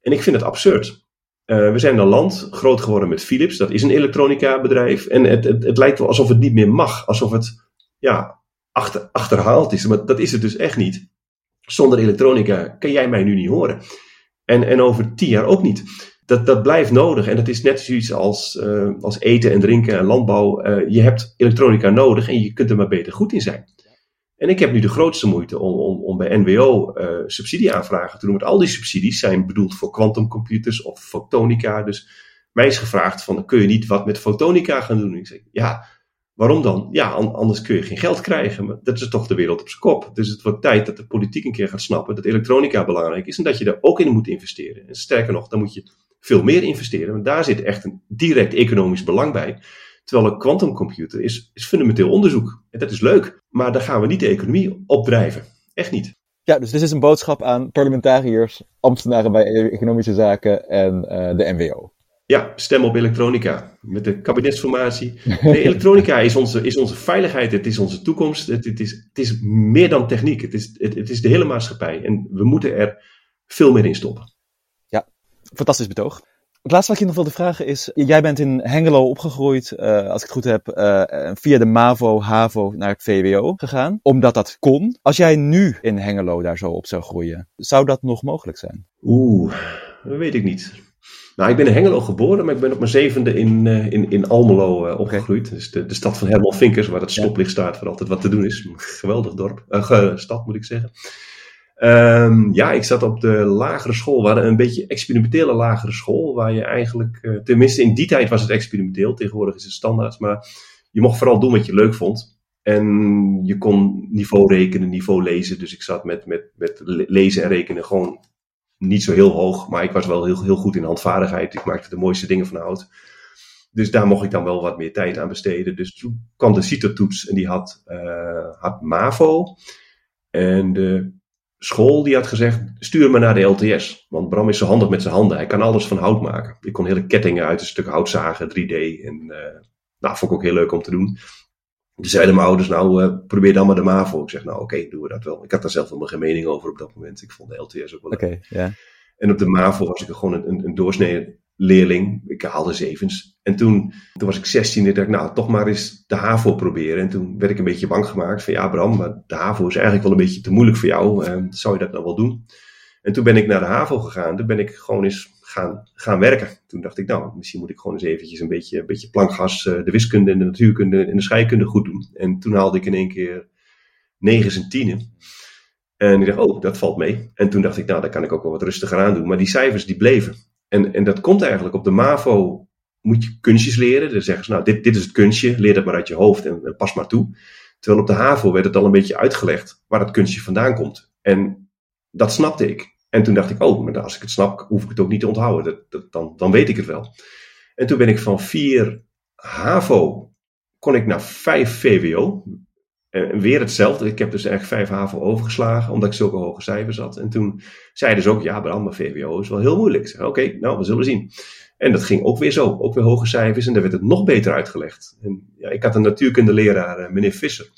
En ik vind het absurd. Uh, we zijn een land groot geworden met Philips, dat is een elektronica bedrijf. En het, het, het lijkt wel alsof het niet meer mag, alsof het ja, achter, achterhaald is. Maar dat is het dus echt niet. Zonder elektronica kan jij mij nu niet horen. En, en over tien jaar ook niet. Dat, dat blijft nodig. En dat is net zoiets als, uh, als eten en drinken en landbouw. Uh, je hebt elektronica nodig en je kunt er maar beter goed in zijn. En ik heb nu de grootste moeite om, om, om bij NWO uh, eh, subsidieaanvragen te doen. Want al die subsidies zijn bedoeld voor quantumcomputers of fotonica. Dus mij is gevraagd van, kun je niet wat met fotonica gaan doen? Ik zeg, ja, Waarom dan? Ja, anders kun je geen geld krijgen. Maar dat is toch de wereld op zijn kop. Dus het wordt tijd dat de politiek een keer gaat snappen dat elektronica belangrijk is en dat je daar ook in moet investeren. En sterker nog, dan moet je veel meer investeren, want daar zit echt een direct economisch belang bij. Terwijl een quantumcomputer is, is fundamenteel onderzoek. En dat is leuk, maar daar gaan we niet de economie opdrijven. Echt niet. Ja, dus dit is een boodschap aan parlementariërs, ambtenaren bij economische zaken en uh, de NWO. Ja, stem op elektronica. Met de kabinetsformatie. Nee, elektronica is onze, is onze veiligheid, het is onze toekomst. Het, het, is, het is meer dan techniek. Het is, het, het is de hele maatschappij. En we moeten er veel meer in stoppen. Ja, fantastisch betoog. Het laatste wat ik je nog wilde vragen is, jij bent in Hengelo opgegroeid, uh, als ik het goed heb, uh, via de MAVO, HAVO naar het VWO gegaan, omdat dat kon. Als jij nu in Hengelo daar zo op zou groeien, zou dat nog mogelijk zijn? Oeh, dat weet ik niet. Nou, ik ben in Hengelo geboren, maar ik ben op mijn zevende in, uh, in, in Almelo uh, opgegroeid. Dus de, de stad van Herman Vinkers, waar het stoplicht staat, waar altijd wat te doen is. Geweldig dorp, uh, stad moet ik zeggen. Um, ja, ik zat op de lagere school, waar een beetje experimentele lagere school, waar je eigenlijk, tenminste in die tijd was het experimenteel, tegenwoordig is het standaard, maar je mocht vooral doen wat je leuk vond. En je kon niveau rekenen, niveau lezen. Dus ik zat met, met, met lezen en rekenen gewoon niet zo heel hoog, maar ik was wel heel, heel goed in handvaardigheid. Ik maakte de mooiste dingen van hout. Dus daar mocht ik dan wel wat meer tijd aan besteden. Dus toen kwam de CITO-toets en die had, uh, had MAVO. En de school die had gezegd, stuur me naar de LTS. Want Bram is zo handig met zijn handen. Hij kan alles van hout maken. Ik kon hele kettingen uit een stuk hout zagen, 3D. En uh, nou, vond ik ook heel leuk om te doen. Toen zeiden mijn ouders, nou, uh, probeer dan maar de MAVO. Ik zeg, nou, oké, okay, doen we dat wel. Ik had daar zelf helemaal geen mening over op dat moment. Ik vond de LTS ook wel okay, ja. En op de MAVO was ik gewoon een, een, een doorsnee leerling. Ik haalde zevens. En toen, toen was ik 16 en dacht ik, nou, toch maar eens de HAVO proberen. En toen werd ik een beetje bang gemaakt van, ja Bram, maar de HAVO is eigenlijk wel een beetje te moeilijk voor jou. Uh, zou je dat nou wel doen? En toen ben ik naar de HAVO gegaan. Toen ben ik gewoon eens gaan, gaan werken. Toen dacht ik, nou, misschien moet ik gewoon eens eventjes een beetje, een beetje plankgas, uh, de wiskunde en de natuurkunde en de scheikunde goed doen. En toen haalde ik in één keer negen en tienen. En ik dacht, oh, dat valt mee. En toen dacht ik, nou, daar kan ik ook wel wat rustiger aan doen. Maar die cijfers, die bleven. En, en dat komt eigenlijk op de MAVO moet je kunstjes leren. Dan zeggen ze, nou, dit, dit is het kunstje, leer dat maar uit je hoofd en, pas maar toe. Terwijl op de HAVO werd het al een beetje uitgelegd waar het kunstje vandaan komt. En dat snapte ik. En toen dacht ik, oh, maar als ik het snap, hoef ik het ook niet te onthouden. Dat, dat, dan, dan weet ik het wel. En toen ben ik van vier HAVO, kon ik naar vijf VWO. En weer hetzelfde. Ik heb dus echt vijf HAVO overgeslagen, omdat ik zulke hoge cijfers had. En toen zeiden ze ook, ja, maar VWO is wel heel moeilijk. Zei, oké, nou, we zullen zien. En dat ging ook weer zo, ook weer hoge cijfers. En daar werd het nog beter uitgelegd. En ja, ik had een natuurkundeleraar, eh, meneer Visser.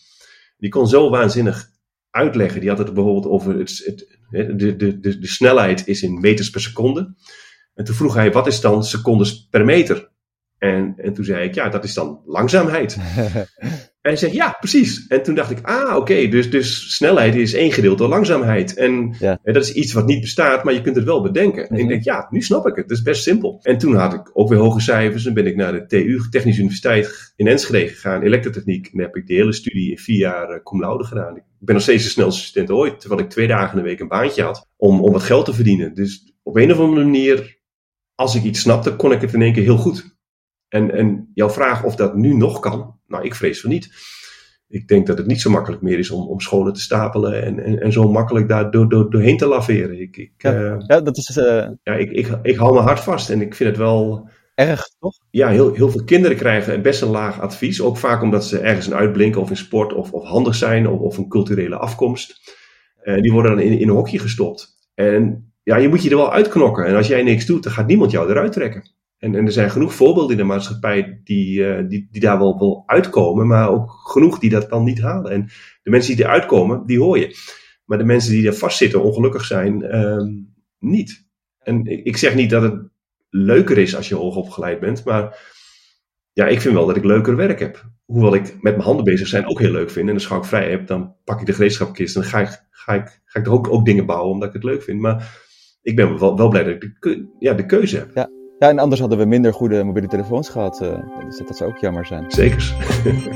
Die kon zo waanzinnig uitleggen. Die had het bijvoorbeeld over het, het, de, de, de, de snelheid is in meters per seconde. En toen vroeg hij, wat is dan secondes per meter? En, en toen zei ik, ja, dat is dan langzaamheid. (laughs) en hij zegt, ja, precies. En toen dacht ik, ah, oké, dus, dus snelheid is één gedeelte door langzaamheid. En, en, dat is iets wat niet bestaat, maar je kunt het wel bedenken. En ik mhm. denk, ja, nu snap ik het. Dat is best simpel. En toen had ik ook weer hoge cijfers. En ben ik naar de TU, Technische Universiteit in Enschede gegaan, elektrotechniek. En heb ik de hele studie in vier jaar uh, cum laude gedaan. Ik ben nog steeds de snelste student ooit, terwijl ik twee dagen in de week een baantje had om, om wat geld te verdienen. Dus op een of andere manier, als ik iets snapte, kon ik het in één keer heel goed. En, en jouw vraag of dat nu nog kan, nou, ik vrees van niet. Ik denk dat het niet zo makkelijk meer is om, om scholen te stapelen en, en, en zo makkelijk daar door, door, doorheen te laveren. Ik, ik, ja, uh, ja, dat is. Uh... Ja, ik, ik, ik hou me hard vast en ik vind het wel. Erg, toch? Ja, heel, heel veel kinderen krijgen best een laag advies. Ook vaak omdat ze ergens in uitblinken of in sport of, of handig zijn of, of een culturele afkomst. Uh, die worden dan in, in een hokje gestopt. En ja, je moet je er wel uitknokken. En als jij niks doet, dan gaat niemand jou eruit trekken. En, en er zijn genoeg voorbeelden in de maatschappij die, uh, die, die daar wel, wel uitkomen, maar ook genoeg die dat dan niet halen. En de mensen die eruit komen, die hoor je. Maar de mensen die er vastzitten, ongelukkig zijn, uh, niet. En ik, ik zeg niet dat het leuker is als je hoogopgeleid bent, maar ja, ik vind wel dat ik leuker werk heb. Hoewel ik met mijn handen bezig zijn ook heel leuk vind. En als ik vrij heb, dan pak ik de gereedschapkist en dan ga ik, ga ik, ga ik er ook, ook dingen bouwen omdat ik het leuk vind. Maar ik ben wel, wel blij dat ik de, ja, de keuze heb. Ja. Ja, en anders hadden we minder goede mobiele telefoons gehad. Uh, dus dat zou ook jammer zijn. Zeker.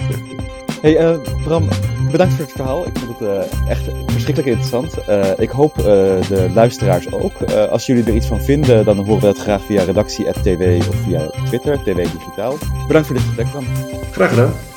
(laughs) hey, uh, Bram, bedankt voor het verhaal. Ik vond het uh, echt verschrikkelijk interessant. ik hoop de luisteraars ook. als jullie er iets van vinden, dan horen we het graag via redactie.tv of via Twitter, TV Digitaal. Bedankt voor dit gesprek, Bram. Graag gedaan.